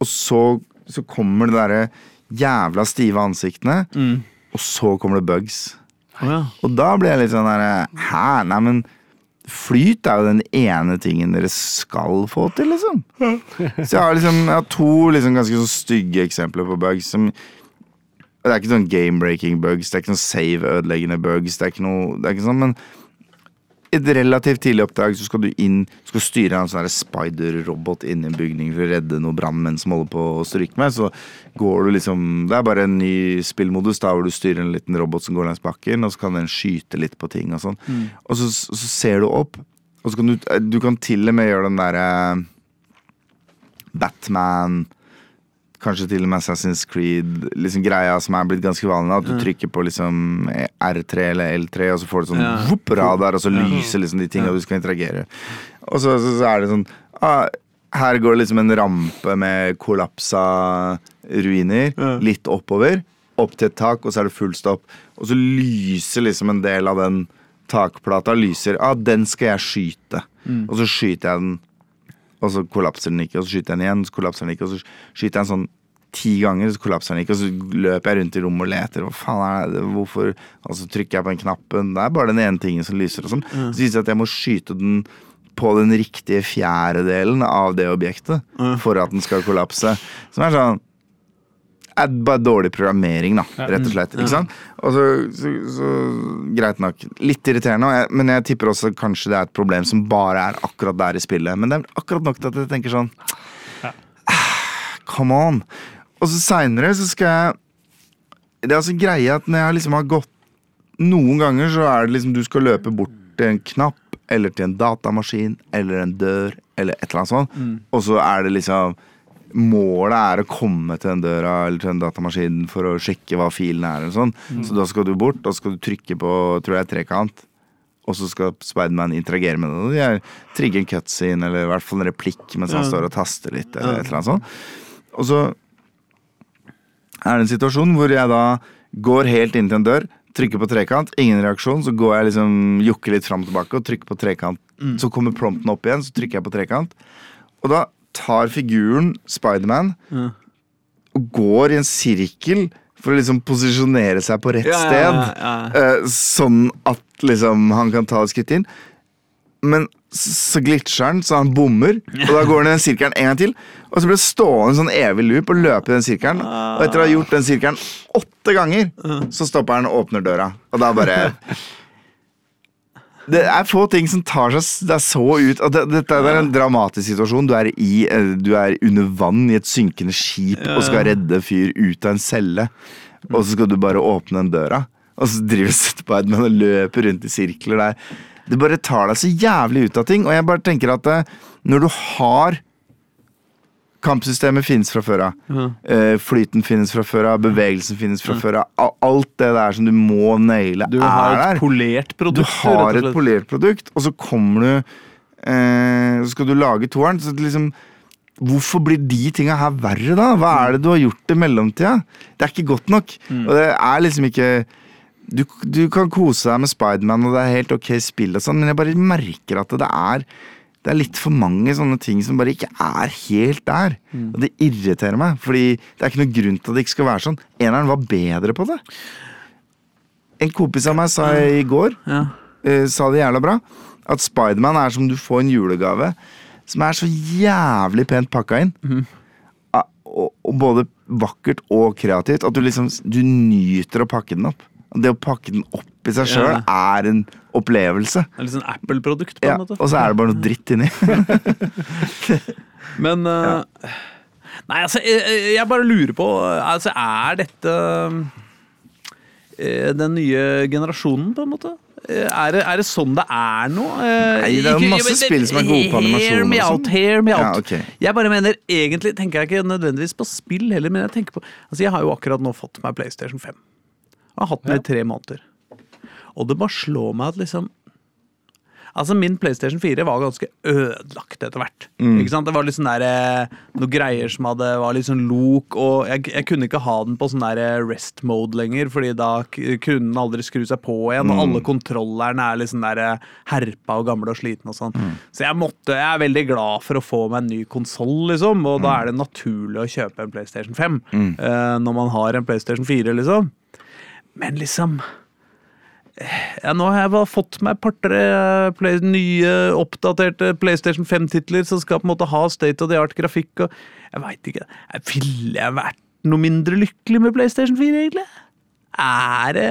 og så, så kommer det derre jævla stive ansiktene, og så kommer det bugs. Oh, ja. Og da blir jeg litt sånn der Hæ? Nei, men flyt er jo den ene tingen dere skal få til, liksom. Så jeg har liksom Jeg har to liksom ganske så stygge eksempler på bugs som Det er ikke sånn game-breaking bugs, det er ikke noen save-ødeleggende bugs, det er ikke noe Det er ikke sånn, men et relativt tidlig oppdrag så skal du inn skal styre en sånn spider-robot inn i en bygning for å redde noen brannmenn som holder på å stryke med. Så går du liksom Det er bare en ny spillmodus da hvor du styrer en liten robot som går langs bakken, og så kan den skyte litt på ting og sånn. Og så, så ser du opp, og så kan du Du kan til og med gjøre den derre Batman Kanskje til og med Assassin's Creed, liksom greia som er blitt ganske vanlig. At du trykker på liksom R3 eller L3, og så får du sånn Ja. whoop, radar, og så lyser liksom de tinga du skal interagere. Og så, så, så er det sånn ah, Her går det liksom en rampe med kollapsa ruiner, litt oppover. Opp til et tak, og så er det full stopp. Og så lyser liksom en del av den takplata lyser. Ah, den skal jeg skyte. Og så skyter jeg den og så kollapser den ikke, og så skyter jeg den igjen, så kollapser den ikke, og så skyter jeg den sånn ti ganger, så kollapser den ikke, og så løper jeg rundt i rommet og leter, hva faen er det, hvorfor, og så trykker jeg på den knappen, det er bare den ene tingen som lyser og sånn. Så viser det at jeg må skyte den på den riktige fjerdedelen av det objektet for at den skal kollapse. Som er sånn er bare dårlig programmering, da, rett og slett. Ikke sant? Og så, så, så Greit nok. Litt irriterende, jeg, men jeg tipper også kanskje det er et problem som bare er akkurat der i spillet. Men det er akkurat nok til at jeg tenker sånn Come on. Og så seinere så skal jeg Det er altså greia at når jeg liksom har gått Noen ganger så er det liksom du skal løpe bort til en knapp, eller til en datamaskin, eller en dør, eller et eller annet sånt, og så er det liksom Målet er å komme til den døra eller til den datamaskinen for å sjekke hva filen er. eller sånn. Så da skal du bort, da skal du trykke på tror jeg, trekant. Og så skal Spiderman interagere med det. De er- trigge en cutscene, eller i hvert fall en replikk mens han står og taster litt. eller et eller annet sånt. Og så er det en situasjon hvor jeg da går helt inn til en dør, trykker på trekant, ingen reaksjon, så går jeg liksom jukker litt fram og tilbake og trykker på trekant. Så kommer prompten opp igjen, så trykker jeg på trekant. Og da tar figuren Spiderman og går i en sirkel for å liksom posisjonere seg på rett Ja, ja, sted. ja, ja. eh, sånn at liksom han kan ta et skritt inn. men så glitcher han, så han bommer. Og da går han i den sirkelen en gang til. Og så blir det stående sånn evig loop og løpe i den sirkelen. Og etter å ha gjort den sirkelen åtte ganger, så stopper han og åpner døra. Og da bare Det er få ting som tar seg det er så ut det, Dette er en dramatisk situasjon. Du er, i, eh, du er under vann i et synkende skip og skal redde fyr ut av en celle. Og så skal du bare åpne den døra. Og så driver Spiderman og løper rundt i sirkler der. Det bare tar deg så jævlig ut av ting. Og jeg bare tenker at eh, når du har Kampsystemet finnes fra før av. Eh, flyten finnes fra før av. Bevegelsen finnes fra før av. Alt det der som du må naile, Du er har der. et polert produkt. Du har et polert produkt, og så kommer du eh, Så skal du lage toeren. Så liksom Hvorfor blir de tinga her verre, da? Hva er det du har gjort i mellomtida? Det er ikke godt nok. Mm. Og det er liksom ikke du, du kan kose deg med Spiderman, og det er helt ok spill, og sånn, men jeg bare merker at det er det er litt for mange sånne ting som bare ikke er helt der. Mm. Og det irriterer meg, fordi det er ikke noen grunn til at det ikke skal være sånn. Eneren var bedre på det. En kompis av meg sa i går Ja. uh, sa det jævla bra. At Spiderman er som du får en julegave som er så jævlig pent pakka inn. Mm. Uh, Og, og både vakkert og kreativt. At du liksom Du nyter å pakke den opp. Det å pakke den opp i seg sjøl Ja. er en opplevelse. Det er litt sånn Apple-produkt, på Ja, en måte. og så er det bare noe dritt inni. Men eh, Nei, altså, jeg, jeg bare lurer på Altså, er dette uh, den nye generasjonen, på en måte? Eh, Er det, er det sånn det er nå? Nei, det er jo masse spill som er gode på animasjon Hear me out, sånn. hear me out. Ja, okay. Jeg bare mener, egentlig tenker jeg ikke nødvendigvis på spill heller, men jeg tenker på Altså, jeg har jo akkurat nå fått meg PlayStation 5. Og har hatt den i tre måneder. Og det bare slår meg at liksom Altså, min PlayStation 4 var ganske ødelagt etter hvert. Ikke sant? Det var litt sånn der, noen greier som hadde, var litt sånn lok, og jeg, jeg kunne ikke ha den på sånn der rest mode lenger, fordi da kunne den aldri skru seg på igjen, og alle kontrollerne er litt sånn der eh, herpa og gamle og slitne og sånn. Så jeg måtte, jeg er veldig glad for å få meg en ny konsoll, liksom, og da er det naturlig å kjøpe en PlayStation 5 uh, når man har en PlayStation 4, liksom. Men liksom ja, nå har jeg bare fått meg et par-tre eh, play, nye, oppdaterte PlayStation 5-titler som skal på en måte ha state of the art-grafikk og Jeg veit ikke. Ville jeg vært noe mindre lykkelig med PlayStation 4, egentlig? Er det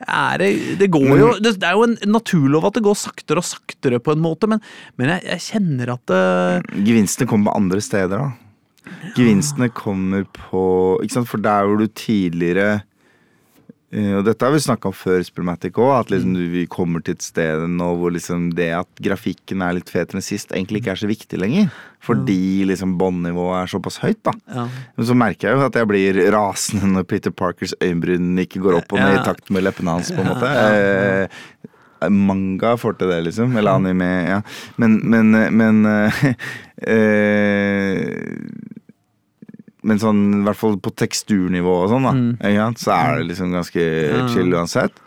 er det, det går jo Det er jo en naturlov at det går saktere og saktere, på en måte, men, men jeg, jeg kjenner at det, Gevinstene kommer på andre steder, da. Gevinstene kommer på Ikke sant, For der hvor du tidligere eh, Og dette har vi snakka om før Spillmatic òg, at liksom du, vi kommer til et sted nå hvor liksom det at grafikken er litt fetere enn sist, egentlig ikke er så viktig lenger. Fordi liksom båndnivået er såpass høyt, da. ja. Men så merker jeg jo at jeg blir rasende når Peter Parkers øyenbryn ikke går opp og ned Ja. i takt med leppene hans, på en måte. Eh, manga får til det, liksom. Eller anime, ja. Men, men, men øh, eh, Men sånn, i hvert fall på teksturnivå og sånn, da, mm. så er det liksom ganske chill uansett.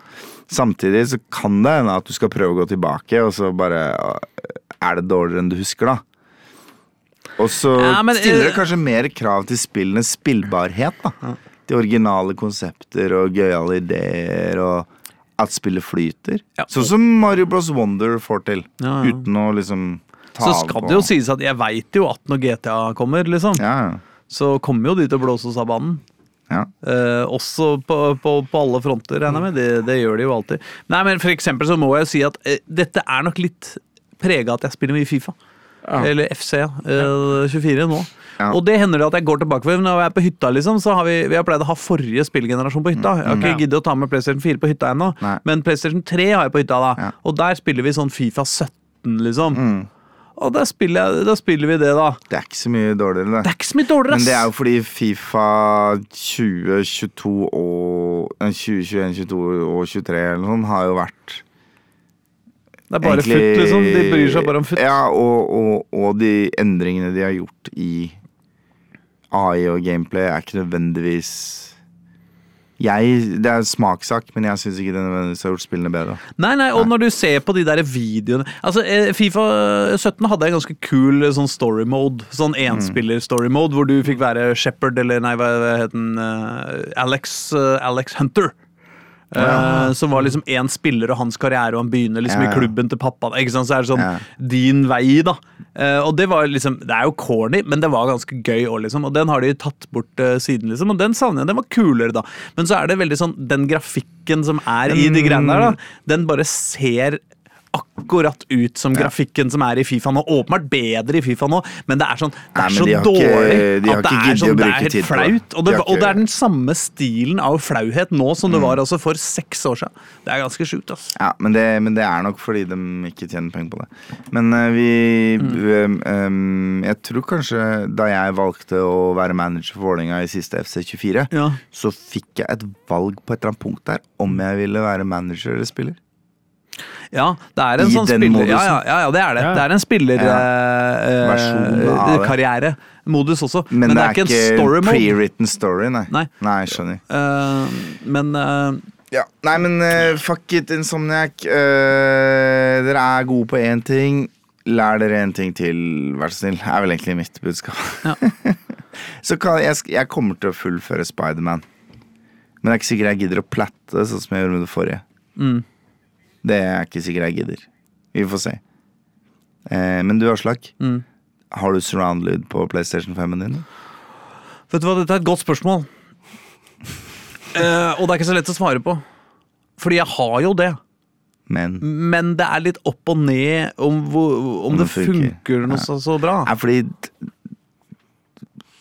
Samtidig så kan det hende at du skal prøve å gå tilbake, og så bare eh, er det dårligere enn du husker, da. Og så Ja, men, stiller det eh, kanskje mer krav til spillenes spillbarhet, da. Til originale konsepter og gøyale ideer, og at spillet flyter. Ja. Sånn som Mario Bros. Wonder får til, Ja, uten å liksom ta Så skal det jo sies at jeg veit jo at når GTA kommer, liksom, Ja, ja. Så kommer jo de til å blåse oss av banen. ja. Eh, også på, på, på alle fronter, regner jeg med. Det, det gjør de jo alltid. Nei, men For eksempel så må jeg si at eh, dette er nok litt prega at jeg spiller mye Fifa. Eller FC eh, 24 nå. Ja. Og det hender det at jeg går tilbake for Når jeg er på hytta, liksom, så har vi, vi har pleid å ha forrige spillgenerasjon på hytta. Jeg har ikke Ja. giddet å ta med PlayStation 4 på hytta ennå, men PlayStation 3 har jeg på hytta. da Ja. Og der spiller vi sånn Fifa 17, liksom. Mm. Og da spiller, jeg, da spiller vi det, da. Det er ikke så mye dårligere, Det det. er ikke så mye dårligere, Men det er jo fordi Fifa 2022 og eh, 2021, 22 og 23 eller noe sånt har jo vært Det er bare egentlig- futt, liksom. De bryr seg bare om futt. Ja, og, og, og de endringene de har gjort i AI og gameplay, er ikke nødvendigvis jeg, Det er smakssak, men jeg syns ikke det nødvendigvis har gjort spillene bedre. Nei, nei, og når du ser på de der videoene Altså, eh, Fifa 17 hadde en ganske kul eh, sånn story mode. Sånn enspiller-story mode, hvor du fikk være Shepherd, eller nei, hva het den? eh, Alex, Alex Hunter. Eh, som var liksom én spiller og hans karriere, og han begynner liksom Ja, ja. i klubben til pappa. Ikke sant? Så er det sånn din vei, da. Uh, og det var liksom Det er jo corny, men det var ganske gøy òg, liksom. Og den har de tatt bort uh, siden, liksom. Og den savner jeg. Den var kulere, da. Men så er det veldig sånn Den grafikken som er i de greiene der, da, den bare ser akkurat ut som grafikken som er i Fifa nå. Åpenbart bedre i Fifa nå, men det er sånn Det er Nei, så de ikke- dårlig de at det er sånn Det er helt flaut. Og De det, har og det er den samme stilen av flauhet nå som det var altså for seks år siden. Det er ganske sjukt, Altså. Ja, men det, men det er nok fordi de ikke tjener penger på det. Men uh, vi Mm. um, Jeg tror kanskje da jeg valgte å være manager for Vålerenga i siste FC24, Ja. så fikk jeg et valg på et eller annet punkt der om jeg ville være manager eller spiller. Ja, det er en I sånn spiller... Ja, ja, ja, ja, det er det. Ja. Det er en Versjon av det. spillerkarriere-modus også. Men, det, er ikke en story mode. pre-written story, nei. Nei. Nei, skjønner. Uh, men uh, Ja. Nei, men uh, fuck it, Insomniac. Uh, dere er gode på én ting. Lær dere en ting til, vær så snill. er vel egentlig mitt budskap. Ja. så kan jeg, jeg kommer til å fullføre Spiderman. Men det er ikke sikkert jeg gidder å platte sånn som jeg gjorde med det forrige. mm. Det er ikke sikkert jeg gidder. Vi får se. Eh, men du, Aslak. Mm. Har du surround-lyd på PlayStation 5-en din? Vet du hva, dette er et godt spørsmål. Eh, og det er ikke så lett å svare på. Fordi jeg har jo det. Men Men det er litt opp og ned om, hvor, om, Om det funker. funker noe Ja. så, så bra. Ja, fordi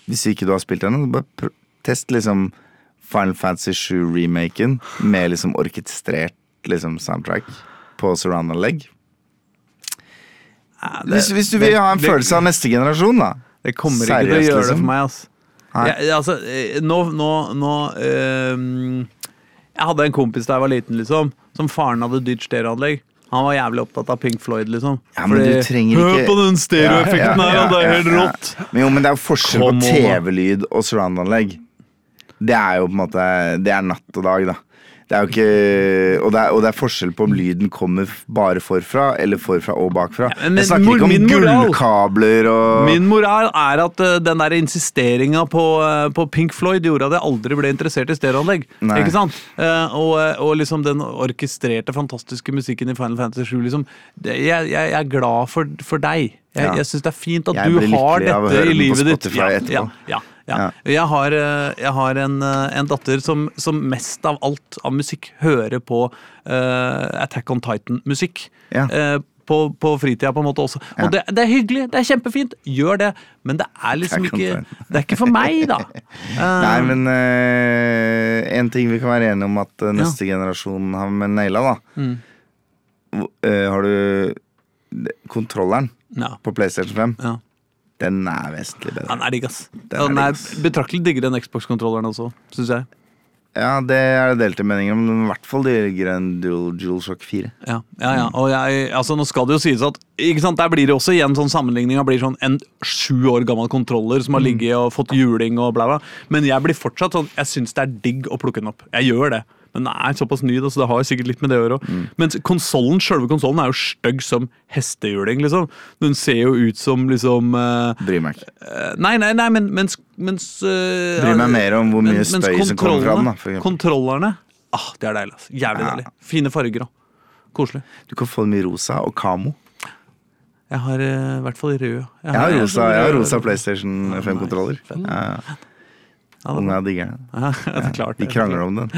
Hvis ikke du har spilt den, bare test liksom Final Fantasy 7-remaken med liksom orkestrert liksom soundtrack på surround-anlegg. Nei, det- Hvis, hvis du vil det- ha en det- følelse av neste generasjon, da. Det kommer ikke til å gjøre gjøre det liksom? for meg, ass. Jeg, altså, eh, nå nå, nå øh, Jeg hadde en kompis da jeg var liten, liksom, som faren hadde dyrt stereoanlegg. Han var jævlig opptatt av Pink Floyd, liksom. Ja, men du trenger ikke... Hør på den stereoeffekten Ja, ja, ja, her, det er ja, helt ja. rått! Men jo, men det er jo forskjell på. TV-lyd og surround-anlegg. Det er jo på en måte Det er natt og dag, da. Det er jo ikke og det, er, og det er forskjell på om lyden kommer bare forfra eller forfra og bakfra. Ja, men Jeg snakker mor- ikke om min gullkabler og Min moral er at uh, den der insisteringa på, uh, på Pink Floyd gjorde at jeg aldri ble interessert i stereoanlegg. Ikke sant? Uh, og, og liksom den orkestrerte, fantastiske musikken i Final Fantasy 7, liksom. Det, jeg, jeg, er glad for, for deg. Jeg, Ja. syns det er fint at Jeg du har dette i livet ditt. Ja, ja, ja, ja. Ja. Jeg har, eh, jeg har en, eh, en datter som, som mest av alt av musikk hører på uh, Attack on Titan-musikk. Ja. Uh, på, på fritida, på en måte også. Ja. Og det, det er hyggelig, det er kjempefint, gjør det. Men det er liksom ikke Det er ikke for meg, da. Eh, Nei, men uh, en ting vi kan være enige om at neste neste generasjon har med naila, da. Mm. Eh, har du kontrolleren ja, på PlayStation 5? ja. Den er vesentlig bedre. Den er digg, ass. Den er Den er betraktelig diggere enn Xbox-kontrolleren også, syns jeg. Ja, det er det delte meninger om, men i hvert fall diggere enn Dual DualShock 4. Ja, ja, ja. Og jeg, altså, nå skal det jo sies at ikke sant, Der blir det også igjen sånn sammenligninga blir sånn en sju år gammel kontroller som har ligget og fått juling og bla, bla. Men jeg blir fortsatt sånn Jeg syns det er digg å plukke den opp. Jeg gjør det. Men den er såpass ny, da, så det har sikkert litt med det å gjøre. Mm. Men konsollen, selve konsollen er jo stygg som hestehjuling, liksom. Den ser jo ut som liksom uh, Bryr meg ikke. Eh, Nei, nei, nei, men mens, mens uh, Bryr meg mer om hvor mye støy som kommer fram. da. Kontrollerne ah, Det er deilig. altså. Jævlig Ja. deilig. Fine farger òg. Koselig. Du kan få dem i rosa og kamo. Jeg har eh, i hvert fall rød. Jeg har rosa, jeg har rosa. PlayStation 5-kontroller. Ja, Ja, Unga digger den. Ja, det er klart. De krangler om den.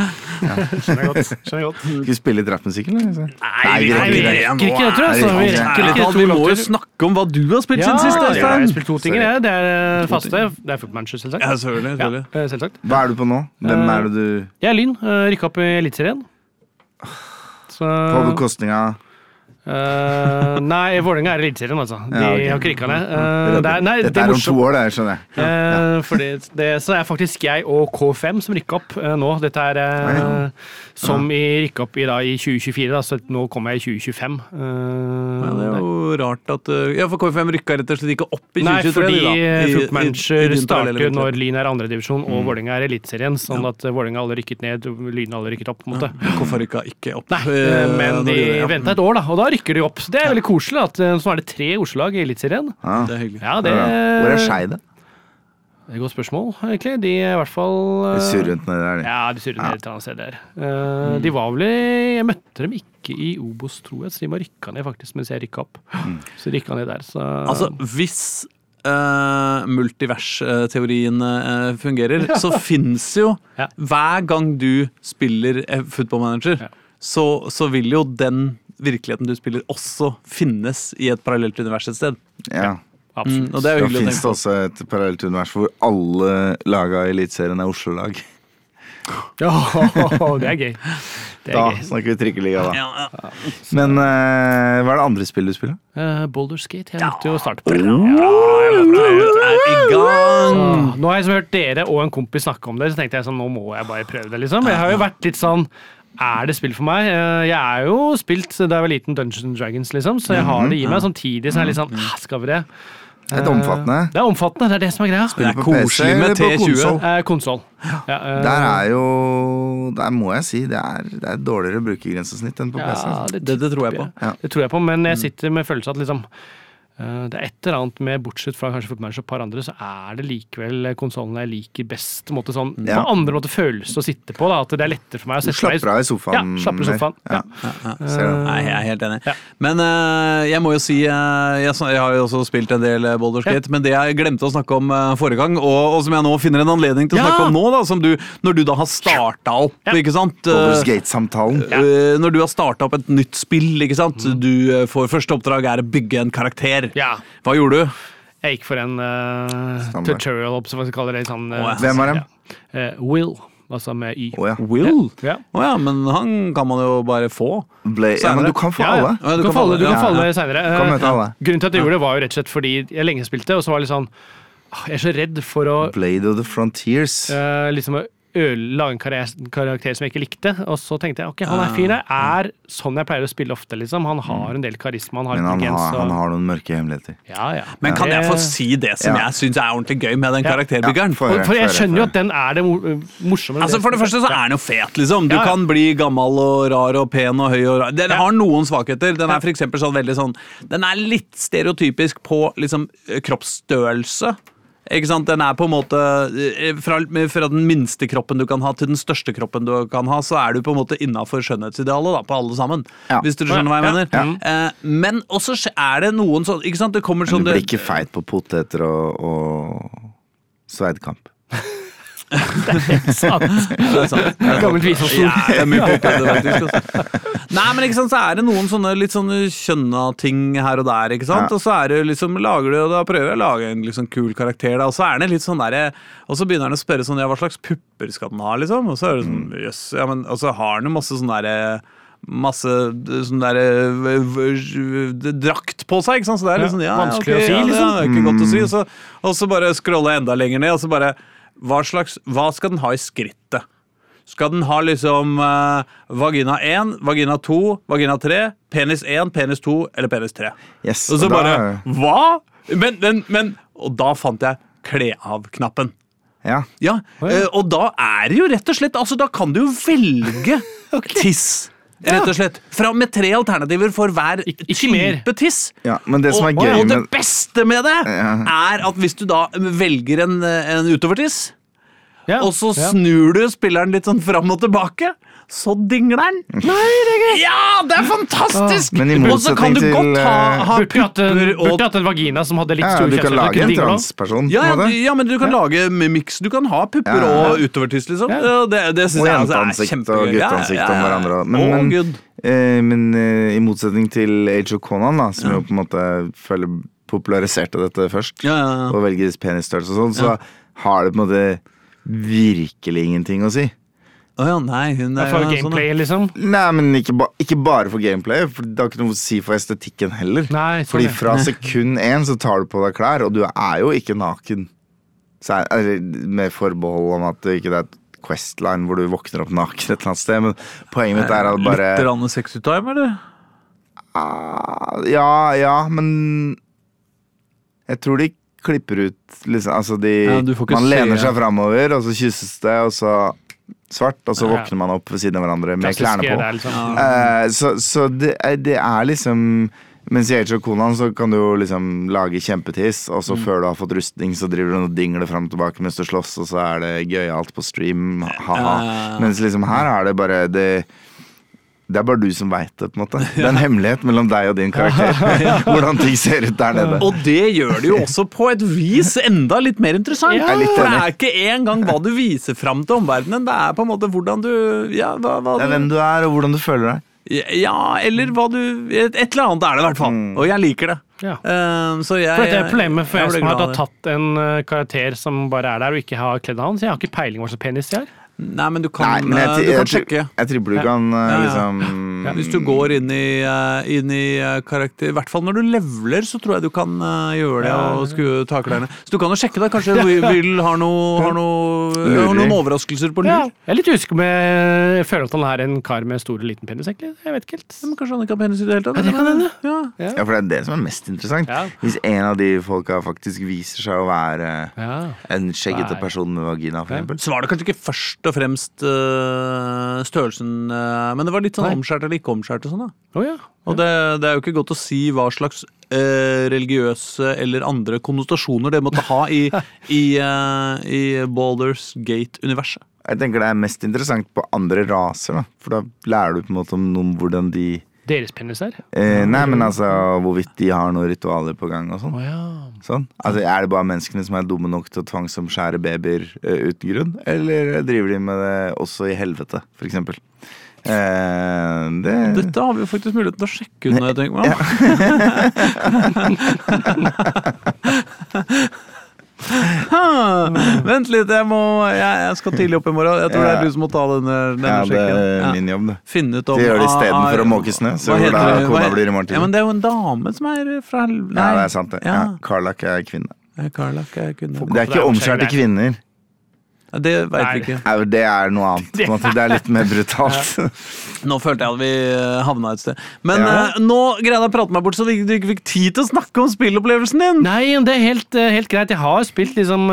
Skjønner godt. Skjønner godt. Skal vi spille litt rappmusikk, eller? Nei, vi vi rekker ikke det, tror jeg, så vi rekker vi må jo snakke om hva du har spilt Ja, siden sist. jeg har spilt to ting. Det er eh, faste. Det er Football Manager, selvsagt. Ja, selvfølgelig. Selvfølgelig. eh, selvsagt. Hva er du på nå? Hvem er det du Jeg er Lyn. Rykka opp i Eliteserien. På bekostning av eh, Nei, Vålerenga er i Eliteserien, altså. De Ja, okay. har ikke rykka ned. Uh, det er, nei, det Dette er er om to år, det skjønner jeg. Eh, fordi det, så er faktisk jeg og K5 som rykka opp uh, nå. Dette er uh, Ja. som i rykka opp i, da, i 2024, da, så nå kommer jeg i 2025. Men Ja, det er jo rart at uh, Ja, for K5 rykka rett og slett ikke opp i 2023. Nei, fordi de da, i- i- Foot i Manager din starter når. Lyn er andredivisjon og Mm. Vålerenga er Eliteserien. Sånn at Vålerenga alle rykket ned, Lyn har alle rykket opp. på en måte. Hvorfor rykka ikke opp? Nei, men de ja. venta et år, da, og da rykker de opp. Så det er veldig koselig. at eh, Så er det tre Oslo-lag i Eliteserien. Ja. Det er hyggelig. Ja, det Hvor er Skei, da? Det er et godt spørsmål, egentlig. De er i hvert fall eh, surrer rundt nedi der. de. Ja, de surrer ned et eller annet sted der. Eh, De var vel i Jeg møtte dem ikke i Obos, tror jeg, så de var rykka ned faktisk mens jeg rykka opp. Så de rykka ned der, så Altså, hvis uh, multiversteorien eh, fungerer, så fins jo Ja. Hver gang du spiller eh, Football Manager, Ja. så, så vil jo den virkeligheten du spiller, også finnes i et parallelt univers et sted. Ja. Mm, og det er jo hyggelig å fins det også et parallelt univers hvor alle laga i Eliteserien er Oslo-lag. Ja, det er gøy. Det er Da gøy. snakker vi trikkeliga, da. Ja, ja. Men uh, hva er det andre spillet du spiller? Uh, Boulderskate. Jeg måtte jo starte på det. Er i gang! Ah, Nå har jeg hørt dere og en kompis snakke om det, så tenkte jeg sånn, nå må jeg bare prøve det. liksom. Jeg har jo vært litt sånn Er det spill for meg? Eh, Jeg er jo spilt da jeg var liten Dungeons and Dragons, liksom, så jeg har det i meg. Samtidig så er jeg litt sånn ah, Skal vi det? Det er Eh, omfattende. Det er omfattende, det er det som er greia. Det er på PC koselig eller med på T20. konsol? Eh, Konsoll. Ja, eh, Der er jo Der må jeg si det er, det er dårligere brukergrensesnitt enn på ja, PC. det, Det, det tror jeg på. Ja. Det tror jeg på, men jeg sitter med følelsen at liksom eh, det er et eller annet med, bortsett fra kanskje Footmatch og et par andre, så er det likevel konsollen jeg liker best. Måte sånn, Ja. på andre måter følelse å sitte på. Da, at det er lettere for meg å sette meg slapper av i sofaen. Ja, slapper i sofaen. Ja. Ja. Ser det. Nei, jeg er helt enig. Ja. Men uh, jeg må jo si uh, jeg, jeg har jo også spilt en del eh, Baldur's Gate, men det jeg glemte å snakke om uh, forrige gang, og, og som jeg nå finner en anledning til å Ja. snakke om nå, da, som du, når du da har starta opp, Ja. ikke sant? Eh, eh, når du har starta opp et nytt spill, ikke sant? Du eh, får første oppdrag er å bygge en karakter. Ja. Hva gjorde du? Jeg gikk for en uh, tutorial man skal kalle det. Sånn, ja. Hvem var det? ja. Eh, Will, altså med Y. Oh, ja. Will? Ja. Oh, ja, men han kan man jo bare få. Ja, men du kan få alle. Ja, Du, kan falle, du kan falle ja. seinere. Grunnen til at jeg gjorde det, var jo rett og slett fordi jeg lenge spilte, og så var det litt sånn ah, Jeg er så redd for å Blade of the Frontiers. Uh, liksom lage en karakter som jeg ikke likte. Og så tenkte jeg ok, han er fin der. Er sånn jeg pleier å spille ofte, liksom. Han har en del karisma, han har Men han har, han har noen mørke hemmeligheter. Ja, ja. Men kan jeg få si det som Ja. jeg syns er ordentlig gøy med den karakterbyggeren? For, For jeg skjønner jo at den er det morsommere. morsomme. Altså For det første så er den jo fet, liksom. Du Ja, ja. kan bli gammel og rar og pen og høy og rar. Den har noen svakheter. Den er for eksempel sånn veldig sånn Den er litt stereotypisk på liksom kroppsstørrelse. Ikke sant? Den er på en måte eh, fra, fra den minste kroppen du kan ha, til den største kroppen du kan ha, så er du på en måte innafor skjønnhetsidealet da, på alle sammen. Ja. Hvis du skjønner hva jeg Ja. mener. Eh, men også er det noen sånn Ikke sant? Det kommer Men sånn du blir ikke feit på poteter og, og sverdkamp. Sant. Det er sant. Gammelt visdomsord. Ja, det er mye påpekning, faktisk. Altså. Nei, men ikke sant, så er det noen sånne litt sånne kjønna ting her og der, ikke sant? Og så er det liksom, lager du, og da prøver jeg å lage en liksom kul karakter, da, og så er det litt sånn derre Og så begynner han å spørre sånn, ja, hva slags pupper skal den ha, liksom? Og så er det sånn, jøss, yes, ja, men Og så har den jo masse sånn derre Masse sånn der drakt på seg, ikke sant? Så det er litt Ja, sånn, ja, vanskelig okay, å si, ja, det liksom. er ikke godt å si. Og så, og så bare scrolle enda lenger ned, og så bare hva, slags, hva skal den ha i skrittet? Skal den ha liksom eh, vagina 1, vagina 2, vagina 3, penis 1, penis 2 eller penis 3? Yes, Og så og da- bare Hva?! Men, men, men Og da fant jeg kle av-knappen. Ja. Ja, eh, og da er det jo rett og slett Altså, da kan du jo velge tiss. Rett og slett. Fram med tre alternativer for hver Ik- ikke mer. type tiss. ja, men det som er og, gøy og det med beste med det Ja. er at hvis du da velger en, en utovertiss, Ja, og så ja. snur du spilleren litt sånn fram og tilbake, så dingler den. Nei, det er gøy! Ja, det er fantastisk! Men i og så kan du godt ha, ha pupper og burde hatt en vagina som hadde litt ja, store Du kan lage en transperson. ja, ja, ja, men du kan lage med miks. Du kan ha pupper Ja, ja. og utovertiss, liksom. Ja. Ja, Det, det synes jeg altså er kjempegøy. og. Ja, gutteansikt ja, om hverandre. Men, Men, men, eh, men eh, i motsetning til Age of Conan, da, som jo på en måte føler populariserte dette først, Ja, ja, ja. og velger penisstørrelse og sånn, så har det på en måte virkelig ingenting å si. Å ja, nei, hun er For jo sånn, gameplay, liksom. Nei, men ikke, ba ikke bare for gameplay, for det har ikke noe å si for estetikken heller. Nei, sånn, Fordi ja. fra sekund én så tar du på deg klær, og du er jo ikke naken. Så er, eller, med forbehold om at det ikke er et Questline hvor du våkner opp naken et eller annet sted, men poenget mitt er at bare Litt rann sexy time, eller? ah, Ja, ja, men Jeg tror de klipper ut liksom, Altså de Ja, Man se, lener ja. seg framover, og så kysses det, og så svart, og så Ja. våkner man opp ved siden av hverandre med klærne på. der, liksom. Ja. Eh, så så det, er, det er liksom Mens i Age of Conan så kan du jo liksom lage kjempetiss, og Mm. så før du har fått rustning, så driver du og dingler fram og tilbake mens du slåss, og så er det gøyalt på stream. Ha-ha. Ja. Mens liksom her er det bare det det er bare du som veit det, på en måte. Det er en hemmelighet mellom deg og din karakter. Hvordan ting ser ut der nede. Og det gjør det jo også på et vis enda litt mer interessant. Ja. Litt For det er ikke engang hva du viser fram til omverdenen, det er på en måte hvordan du Ja, hva, hva Det er du hvem du er, og hvordan du føler deg. Ja, eller hva du Et, et eller annet er det i hvert fall. Mm. Og jeg liker det. Ja. Uh, så jeg For dette er problemet for jeg jeg som har tatt en eh, karakter som bare er der og ikke har kledd av han, så jeg har ikke peiling hva slags penis de har. Nei, men du kan, Nei, men jeg, eh, jeg, du kan sjekke. jeg tripper du kan eh, Ja, ja. liksom Hvis du går inn i, eh, inn i karakter I hvert fall når du levler, så tror jeg du kan gjøre det og skue takklærne. Så du kan jo sjekke det. Kanskje Will har, noe, har, noe, har noen overraskelser på lur? Ja. Jeg er litt usikker om jeg jeg føler at han er en kar med stor og liten penis, egentlig. Jeg vet ikke helt. Men kanskje han ikke har penis i det hele tatt? Ja, det kan hende. Ja. Ja, for det er det som er mest interessant. Ja. Hvis en av de folka faktisk viser seg å være Ja. en skjeggete person med vagina, for Ja. eksempel. Så var det kanskje ikke først og fremst uh, størrelsen, uh, men det var litt sånn Nei. omskjært eller ikke omskjært og sånn, da. Oh, ja. Og det, det er jo ikke godt å si hva slags uh, religiøse eller andre konnotasjoner det måtte ha i, i, i Balders Gate-universet. Jeg tenker det er mest interessant på andre raser, da. For da lærer du på en måte om noen hvordan de Deres penis er? eh, Nei, men altså hvorvidt de har noen ritualer på gang og sånn. Oh, ja. sånn. Altså, Er det bare menneskene som er dumme nok til å tvangsomskjære babyer uh, uten grunn? Eller driver de med det også i helvete, for eksempel? Eh, det Dette har vi jo faktisk muligheten til å sjekke ut når jeg tenker meg om. Ha, Vent litt, jeg, må, jeg, jeg skal tidlig opp i morgen. Jeg tror det er du som må ta denne, denne Ja, det er min jobb, det. Finne ut om Det gjør det istedenfor ah, å måke snø, så hva hvor da det? kona Hva- blir i morgen tidlig. Ja, men det er jo en dame som er fra Nei. Ja, det er sant, det. Ja. Ja. Karlak er kvinne. Ja, Karlak er kvinne. Det er ikke omskjærte kvinner. Ja, Det veit vi ikke. Nei, Det er noe annet. Det er litt mer brutalt. Nå følte jeg at vi eh, havna et sted. Men Ja. eh, nå greide jeg å prate meg bort så du ikke fikk tid til å snakke om spillopplevelsen din. Nei, det er helt, eh, helt greit. Jeg har spilt liksom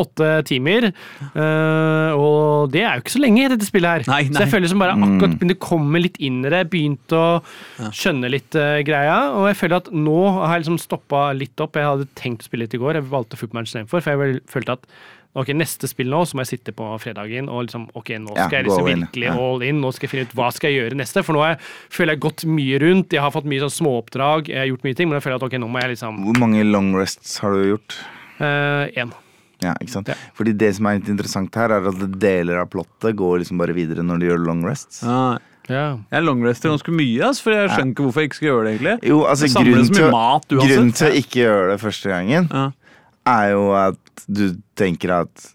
åtte timer, eh, og det er jo ikke så lenge, dette spillet her. Nei, Så jeg føler som bare akkurat begynte å komme litt inn i det, begynte å skjønne litt greia, og jeg føler at nå har jeg liksom stoppa litt opp. Jeg hadde tenkt å spille litt i går, jeg valgte Footmatch istedenfor, for jeg følte at Ok, Neste spill nå, så må jeg sitte på fredagen og liksom Ok, nå Ja, skal jeg liksom all in. virkelig Ja. all in. Nå skal jeg finne ut hva skal jeg gjøre neste. For nå har jeg, føler jeg gått mye rundt. Jeg har fått mye sånn småoppdrag. Jeg har gjort mye ting, men jeg føler at ok, nå må jeg liksom Hvor mange long rests har du gjort? Én. Ja, ikke sant? Ja. Fordi det som er litt interessant her, er at deler av plottet går liksom bare videre når du gjør long rests. Ja, Ja. jeg longrester ganske mye, ass, for jeg skjønner ikke hvorfor jeg ikke skal gjøre det. egentlig Jo, altså grunnen til, mat grunnen til å ikke gjøre det første gangen, Ja. Er jo at du tenker at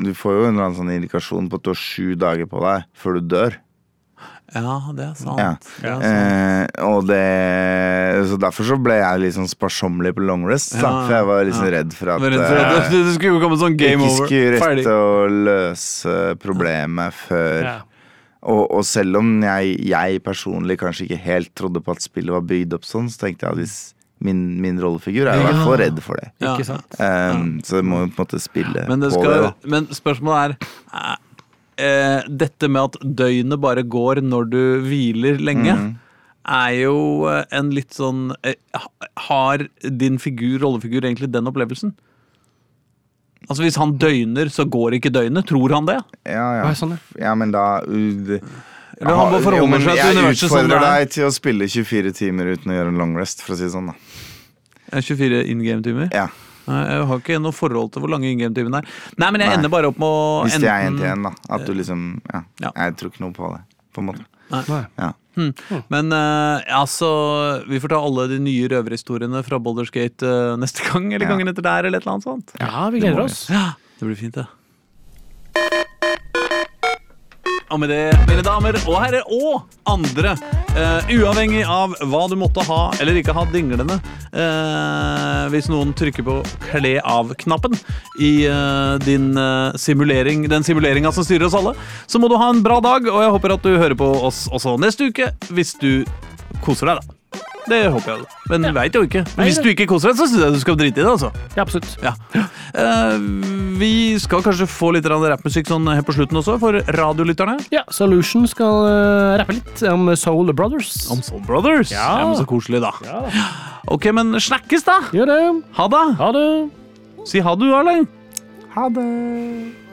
Du får jo en eller annen sånn indikasjon på at du har sju dager på deg før du dør. ja, det er sant. Ja. Det er sant. Eh, og det Så derfor så ble jeg litt sånn sparsommelig på long rest. Ja, for jeg var liksom ja. redd for at redd for eh, at det, det skulle komme sånn game ikke over. skulle Ferdig. rette å løse problemet før og, og selv om jeg, jeg personlig kanskje ikke helt trodde på at spillet var bygd opp sånn, så tenkte jeg at hvis min, min rollefigur er i hvert fall redd for det. Ja. Ikke sant? Um, Så jeg må på en måte spille Men, det på det. da men spørsmålet er eh, Dette med at døgnet bare går når du hviler lenge, mm. er jo eh, en litt sånn eh, Har din figur, rollefigur egentlig den opplevelsen? Altså Hvis han døgner, så går ikke døgnet. Tror han det? Ja, ja. sånn, ja? ja, men da uh, Eller han må Jo, forholde men seg til Jeg universet som det utfordrer er. deg til å spille 24 timer uten å gjøre en long rest, for å si det sånn. da Eh, 24 in game-timer? Ja, Nei, Jeg har ikke noe forhold til hvor lange in game-timene er. Nei, men jeg Nei. ender bare opp med å Hvis det er én til én, da. At du liksom Ja. Ja. Jeg tror ikke noe på det, på en måte. Nei. Ja. Men uh, altså, vi får ta alle de nye røverhistoriene fra Baldur's Gate uh, neste gang, eller Ja. gangen etter der, eller et eller annet sånt. ja, vi gleder oss. Ja, det blir fint, det. Og med det, mine damer og herrer, og andre, eh, uavhengig av hva du måtte ha eller ikke ha dinglende, eh, hvis noen trykker på kle av-knappen i eh, din simulering, den simuleringa som styrer oss alle, så må du ha en bra dag, og jeg håper at du hører på oss også neste uke, hvis du koser deg, da. Det håper jeg. da. Men Ja. veit jo ikke. Men Hvis du ikke koser deg, så syns jeg du skal drite i det. altså. Ja, absolutt. Ja. Eh, vi skal kanskje få litt rappmusikk sånn her på slutten også, for radiolytterne. Ja, Solution skal uh, rappe litt om Soul Brothers. Om Soul Brothers. Ja. men Så koselig, da. Ja, Ok, men snakkes, da! gjør det. Ha det! Ha det. Si ha det, du, Erling. Ha det.